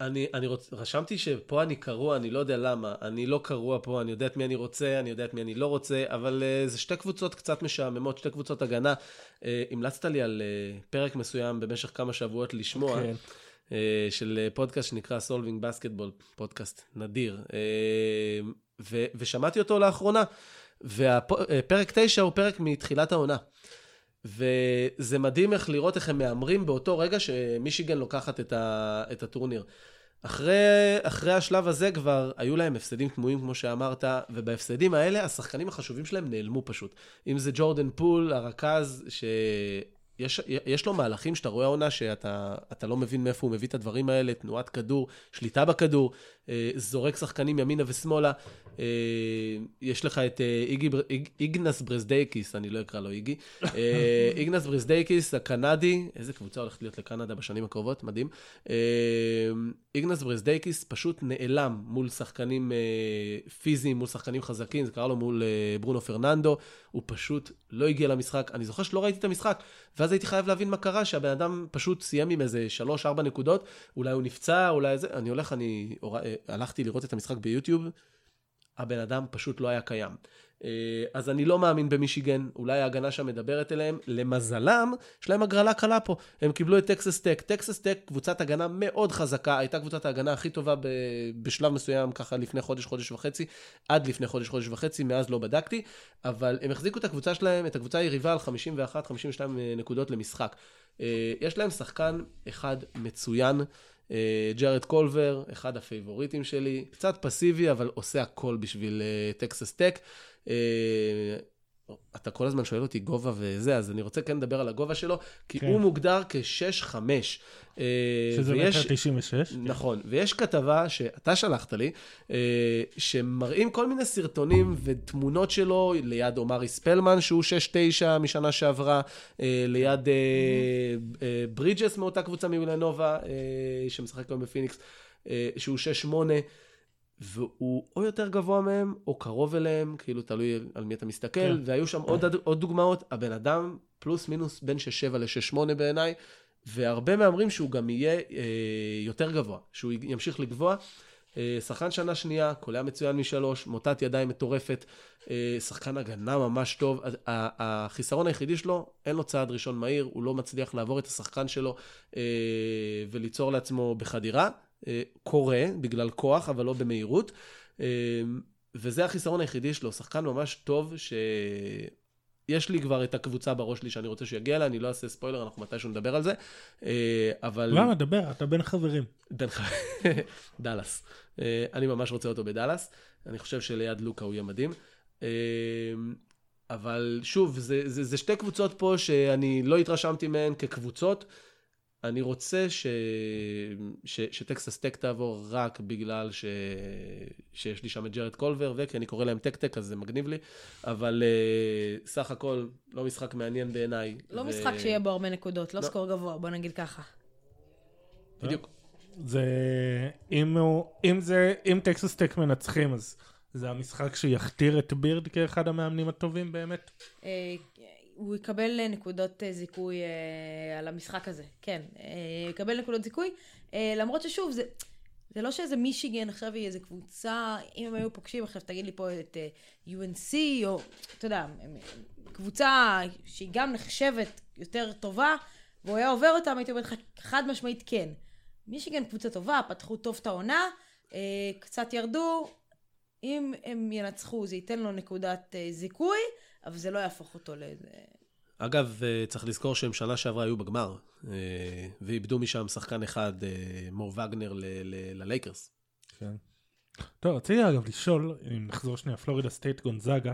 אני, אני רוצ... רשמתי שפה אני קרוע, אני לא יודע למה. אני לא קרוע פה, אני יודע את מי אני רוצה, אני יודע את מי אני לא רוצה, אבל uh, זה שתי קבוצות קצת משעממות, שתי קבוצות הגנה. Uh, המלצת לי על uh, פרק מסוים במשך כמה שבועות לשמוע. כן. אה, של פודקאסט שנקרא Solving Basketball, פודקאסט נדיר. אה, ו- ושמעתי אותו לאחרונה, ופרק 9 הוא פרק מתחילת העונה. וזה מדהים איך לראות איך הם מהמרים באותו רגע שמישיגן לוקחת את, ה- את הטורניר. אחרי, אחרי השלב הזה כבר היו להם הפסדים תמוהים, כמו שאמרת, ובהפסדים האלה השחקנים החשובים שלהם נעלמו פשוט. אם זה ג'ורדן פול, הרכז, שיש יש לו מהלכים שאתה רואה עונה שאתה לא מבין מאיפה הוא מביא את הדברים האלה, תנועת כדור, שליטה בכדור, זורק שחקנים ימינה ושמאלה. אה, יש לך את אה, איגי, איג, איגנס ברזדייקיס, אני לא אקרא לו איגי. [laughs] איגנס ברזדייקיס, הקנדי, איזה קבוצה הולכת להיות לקנדה בשנים הקרובות, מדהים. איגנס ברזדייקיס פשוט נעלם מול שחקנים פיזיים, מול שחקנים חזקים, זה קרה לו מול ברונו פרננדו, הוא פשוט לא הגיע למשחק. אני זוכר שלא ראיתי את המשחק, ואז הייתי חייב להבין מה קרה, שהבן אדם פשוט סיים עם איזה 3-4 נקודות, אולי הוא נפצע, אולי זה, אני הולך, אני הלכתי לראות את המשחק ביוטיוב, הבן אדם פשוט לא היה קיים. אה, אז אני לא מאמין במישיגן, אולי ההגנה שם מדברת אליהם. למזלם, יש להם הגרלה קלה פה. הם קיבלו את טקסס טק. טקסס טק, קבוצת הגנה מאוד חזקה, הייתה קבוצת ההגנה הכי טובה. בשלב מסוים, ככה לפני חודש, חודש וחצי, עד לפני חודש, חודש וחצי, מאז לא בדקתי, אבל הם החזיקו את הקבוצה שלהם, את הקבוצה היריבה על 51-52 נקודות למשחק. אה, יש להם שחקן אחד מצוין. אה, ג'ארד קולבר, אחד הפייבוריטים שלי, קצת פסיבי, אבל עושה הכל בשביל טקסס טק. אה, אתה כל הזמן שואל אותי גובה וזה, אז אני רוצה כן לדבר על הגובה שלו, כי כן. הוא מוגדר כ-6-5. אה, שזה ויש, מטר 96. נכון, ויש כתבה שאתה שלחת לי, שמראים כל מיני סרטונים ותמונות שלו ליד עומרי ספלמן, שהוא 6-9 משנה שעברה, ליד ברידג'ס מאותה קבוצה מווילנובה, שמשחק היום בפיניקס, שהוא 6-8. והוא או יותר גבוה מהם, או קרוב אליהם, כאילו תלוי על מי אתה מסתכל, כן. והיו שם עוד, עוד דוגמאות, הבן אדם פלוס מינוס בין 6-7 ל-6-8 בעיניי, והרבה מהמרים שהוא גם יהיה אה, יותר גבוה, שהוא ימשיך לגבוה. אה, שחקן שנה שנייה, קולע מצוין משלוש, מוטת ידיים מטורפת, אה, שחקן הגנה ממש טוב. החיסרון היחידי שלו, אין לו צעד ראשון מהיר, הוא לא מצליח לעבור את השחקן שלו אה, וליצור לעצמו בחדירה. אה, קורה בגלל כוח, אבל לא במהירות. אה, וזה החיסרון היחידי שלו, שחקן ממש טוב, שיש לי כבר את הקבוצה בראש שלי שאני רוצה שיגיע אליה, אני לא אעשה ספוילר, אנחנו מתישהו נדבר על זה, אה, אבל... למה? דבר, אתה בין חברים. בין חברים, [laughs] דאלאס. אני ממש רוצה אותו בדאלאס, אני חושב שליד לוקה הוא יהיה מדהים. אבל שוב, זה, זה, זה שתי קבוצות פה שאני לא התרשמתי מהן כקבוצות. אני רוצה ש... ש... שטקסס טק תעבור רק בגלל ש... שיש לי שם את ג'רד קולבר, וכי אני קורא להם טק טק, אז זה מגניב לי, אבל uh, סך הכל לא משחק מעניין בעיניי. לא ו... משחק שיהיה בו הרבה נקודות, לא, לא סקור גבוה, בוא נגיד ככה. בדיוק. זה... אם, הוא... אם זה... אם טקסס טק מנצחים, אז זה המשחק שיכתיר את בירד כאחד המאמנים הטובים באמת? אה, הוא יקבל נקודות אה, זיכוי אה, על המשחק הזה, כן, אה, יקבל נקודות זיכוי, אה, למרות ששוב, זה, זה לא שאיזה מישיגן עכשיו היא איזה קבוצה, אם הם היו פוגשים עכשיו, תגיד לי פה את אה, UNC, או אתה יודע, קבוצה שהיא גם נחשבת יותר טובה, והוא היה עובר אותם, הייתי אומרת לך חד משמעית כן. מישיגן קבוצה טובה, פתחו טוב את העונה, אה, קצת ירדו, אם הם ינצחו זה ייתן לו נקודת אה, זיכוי, אבל זה לא יהפוך אותו לאיזה... אגב, אה, צריך לזכור שהם שנה שעברה היו בגמר, אה, ואיבדו משם שחקן אחד, מור וגנר, ללייקרס. כן. טוב, רציתי אגב לשאול, אם נחזור שנייה, פלורידה סטייט גונזאגה,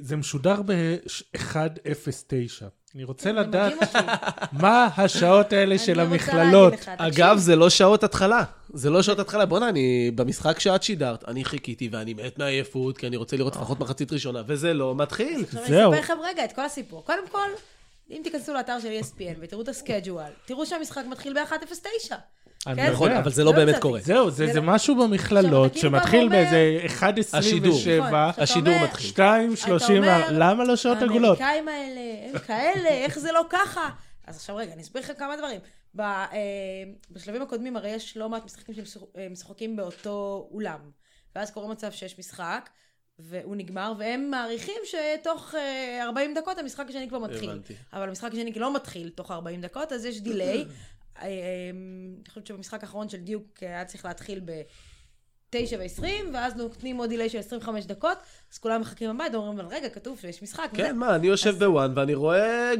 זה משודר ב-109. אני רוצה לדעת [laughs] מה השעות האלה של המכללות. אגב, זה לא שעות התחלה. זה לא שעות התחלה. בוא'נה, אני במשחק שאת שידרת, אני חיכיתי ואני מת מעייפות, כי אני רוצה לראות לפחות מחצית ראשונה, וזה לא מתחיל. זהו. אני אספר לכם רגע את כל הסיפור. קודם כל, אם תיכנסו לאתר של ESPN ותראו את הסקייג'ואל, תראו שהמשחק מתחיל ב-1.09. כן? נכון, אבל זה לא באמת קורה. זהו, זה לא- משהו במכללות שמתחיל באיזה 1.27, השידור מתחיל. 2.30, למה לא שעות עגולות? האמריקאים האלה, הם כאלה, איך זה לא ככה? אז עכשיו רגע, אני אסביר לך כמה דברים. אה, בשלבים הקודמים הרי יש לא מעט משחקים שמשחקים באותו אולם. ואז קורה מצב שיש משחק, והוא נגמר, והם מעריכים שתוך 40 אה, דקות המשחק השני כבר מתחיל. הבנתי. אבל המשחק השני לא מתחיל תוך 40 דקות, אז יש delay. אה, אני חושבת שבמשחק האחרון של דיוק היה צריך להתחיל ב-9 ו-20, ואז נותנים עוד delay של 25 דקות, אז כולם מחכים בבית, אומרים, אבל רגע, כתוב שיש משחק. כן, מה, אני יושב בוואן ואני רואה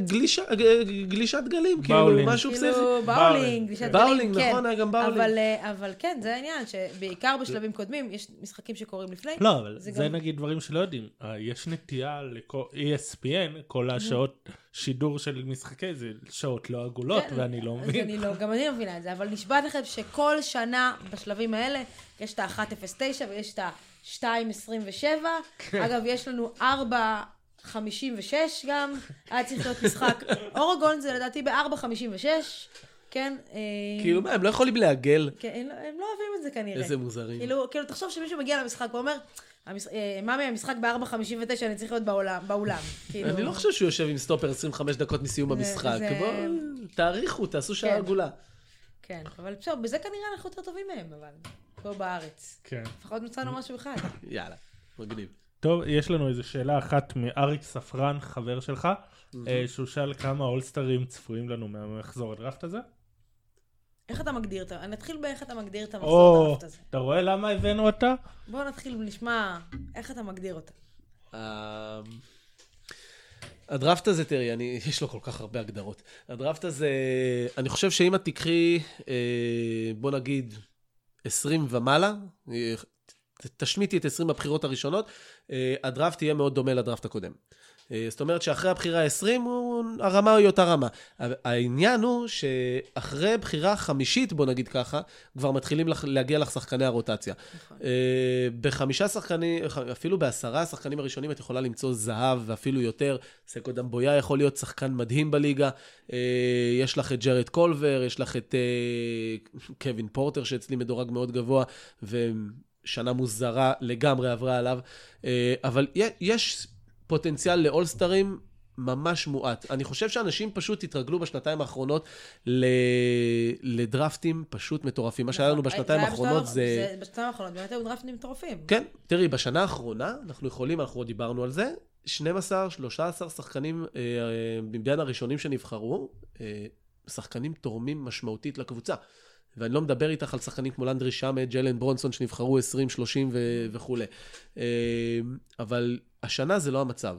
גלישת גלים, כאילו, משהו פסיכי. כאילו, באולינג, גלישת גלים, כן. באולינג, נכון, היה גם באולינג. אה, אבל כן, זה העניין, שבעיקר בשלבים קודמים, יש משחקים שקורים לפני. לא, אבל זה נגיד דברים שלא יודעים. אה, יש נטייה ל-ESPN, כל mhm. השעות שידור של משחקי, זה שעות לא עגולות, כן, ואני לא מבין. לא, גם אני לא מבינה את זה, אבל נשבעת לכם שכל שנה בשלבים האלה, יש את ה-1.09 ויש את ה... 2.27. כן. אגב, יש לנו 4.56 גם, היה צריך להיות משחק. אורגון זה לדעתי ב-4.56, כן? אה, כאילו מה, הם לא יכולים לעגל. כן, הם לא, לא אוהבים את זה כנראה. איזה מוזרים. כאילו, כאילו תחשוב שמישהו מגיע למשחק ואומר, אה, מאמי, המשחק ב-4.59, אני צריך להיות באולם. כאילו. אני לא חושב שהוא יושב עם סטופר 25 דקות מסיום המשחק. בואו, תעריכו, תעשו שעה כן. עגולה. כן, אבל בסדר, בזה כנראה אנחנו יותר טובים מהם, אבל... פה בארץ. כן. לפחות מצאנו משהו אחד. [laughs] יאללה, מגניב. טוב, יש לנו איזו שאלה אחת מאריק ספרן, חבר שלך, אה, שהוא שאל כמה אולסטרים צפויים לנו מהמחזור הדראפט הזה. איך אתה מגדיר את ה... נתחיל באיך אתה מגדיר את המחזור הדראפט הזה. אתה רואה למה הבאנו אותה? בוא נתחיל ונשמע איך אתה מגדיר אותה. אה, הדראפט הזה, תראי, אני, יש לו כל כך הרבה הגדרות. הדראפט הזה, אני חושב שאם את תקחי, אה, בוא נגיד, 20 ומעלה, אה, תשמיטי את 20 הבחירות הראשונות, אה, הדראפט יהיה מאוד דומה לדראפט הקודם. אה, זאת אומרת שאחרי הבחירה ה-20, הרמה היא אותה רמה. העניין הוא שאחרי בחירה חמישית, בוא נגיד ככה, כבר מתחילים לח- להגיע לך שחקני הרוטציה. אה, בחמישה שחקנים, אפילו בעשרה השחקנים הראשונים את יכולה למצוא זהב ואפילו יותר. סקו דמבויה יכול להיות שחקן מדהים בליגה. אה, יש לך את ג'רד קולבר, יש לך את קווין פורטר שאצלי מדורג מאוד גבוה, ושנה מוזרה לגמרי עברה עליו. אבל יש פוטנציאל לאולסטרים. ממש מועט. אני חושב שאנשים פשוט התרגלו בשנתיים האחרונות ל... לדרפטים פשוט מטורפים. מה שהיה לנו בשנתיים היה האחרונות בשנתיים- זה... בשנתיים האחרונות באמת היו דראפטים מטורפים. כן, תראי, בשנה האחרונה, אנחנו יכולים, אנחנו עוד דיברנו על זה, 12, 13 שחקנים אה, אה, מבין הראשונים שנבחרו, אה, שחקנים תורמים משמעותית לקבוצה. ואני לא מדבר איתך על שחקנים כמו לנדרי שמט, ג'לן ברונסון שנבחרו 20, 30 ו- וכולי. אה, אבל השנה זה לא המצב.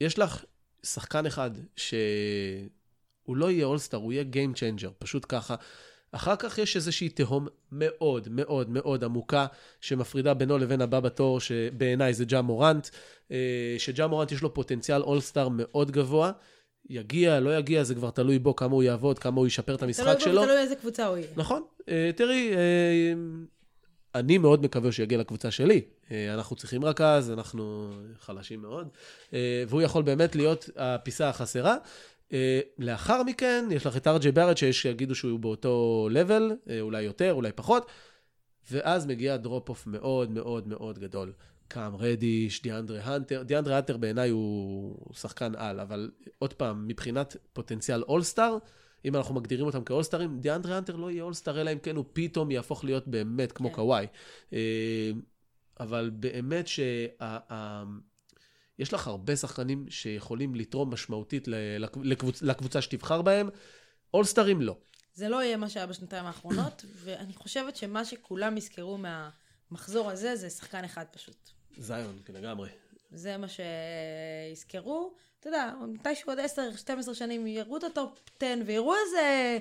יש לך שחקן אחד שהוא לא יהיה אולסטאר, הוא יהיה Game Changer, פשוט ככה. אחר כך יש איזושהי תהום מאוד מאוד מאוד עמוקה שמפרידה בינו לבין הבא בתור, שבעיניי זה ג'ה מורנט, אה, שג'ה מורנט יש לו פוטנציאל אולסטאר מאוד גבוה. יגיע, לא יגיע, זה כבר תלוי בו כמה הוא יעבוד, כמה הוא ישפר את המשחק תלוי בו שלו. ותלוי איזה קבוצה הוא יהיה. נכון. אה, תראי, אה, אני מאוד מקווה שיגיע לקבוצה שלי. אה, אנחנו צריכים רכז, אנחנו חלשים מאוד, והוא יכול באמת להיות הפיסה החסרה. לאחר מכן, יש לך את ארג'י בארד, שיש שיגידו שהוא באותו level, אולי יותר, אולי פחות, ואז מגיע drop-off מאוד מאוד מאוד גדול. קאם רדיש, דיאנדרה הנטר, דיאנדרה הנטר בעיניי הוא שחקן על, אבל עוד פעם, מבחינת פוטנציאל אולסטאר, אם אנחנו מגדירים אותם כאולסטרים, דיאנדרה הנטר לא יהיה אולסטאר, אלא אם כן הוא פתאום יהפוך להיות באמת כמו כן. קוואי. אה, אבל באמת ש... יש לך הרבה שחקנים שיכולים לתרום משמעותית לקבוצ... לקבוצה שתבחר בהם, אולסטרים לא. זה לא יהיה מה שהיה בשנתיים האחרונות, ואני חושבת שמה שכולם יזכרו מהמחזור הזה, זה שחקן אחד פשוט. זיון, כן, לגמרי. זה מה שיזכרו. אתה יודע, מתישהו עוד 10-12 שנים יראו את ה top 10 ויראו איזה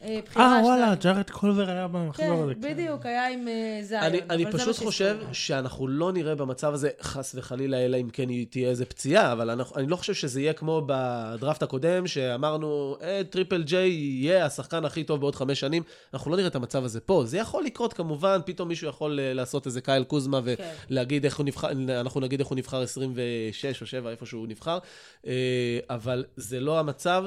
בחירה. אה, וואלה. ג'ארד קולבר היה במחזור הזה. כן, בדיוק, היה עם אה, זיון. אני, פשוט. חושב שאנחנו לא נראה במצב הזה, חס וחלילה, אלא אם כן תהיה איזה פציעה, אבל אני לא חושב שזה יהיה כמו בדראפט הקודם, שאמרנו, אה, טריפל ג'יי יהיה השחקן הכי טוב בעוד חמש שנים. אנחנו לא נראה את המצב הזה פה. זה יכול לקרות כמובן, פתאום מישהו יכול אה, לעשות איזה קייל קוזמה כן. ולהגיד איך הוא נבחר, אנחנו נגיד איך הוא נבחר 26 או 7, איפה שהוא נבחר, אה, אבל זה לא המצב.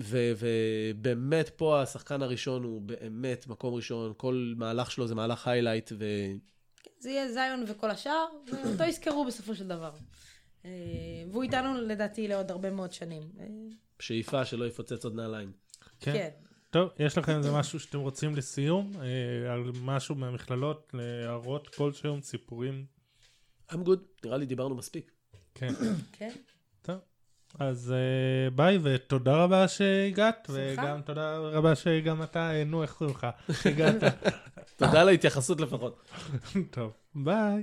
ו- ובאמת פה השחקן הראשון הוא באמת מקום ראשון, כל מהלך שלו זה מהלך היילייט, ו... זה יהיה זיון וכל השאר, ואותו יזכרו בסופו של דבר. אה, והוא איתנו לדעתי לעוד הרבה מאוד שנים. אה, שאיפה שלא יפוצץ עוד נעליים. כן. כן. טוב, יש לכם איזה משהו שאתם רוצים לסיום? אה, על משהו מהמכללות, להערות כלשהם, סיפורים? I'm good, נראה לי דיברנו מספיק. כן. כן. אז אה, ביי, ותודה רבה שהגעת, בשמחה. וגם תודה רבה שגם אתה, אה, נו, איך קוראים לך? הגעת. תודה על ההתייחסות לפחות. [laughs] טוב, ביי.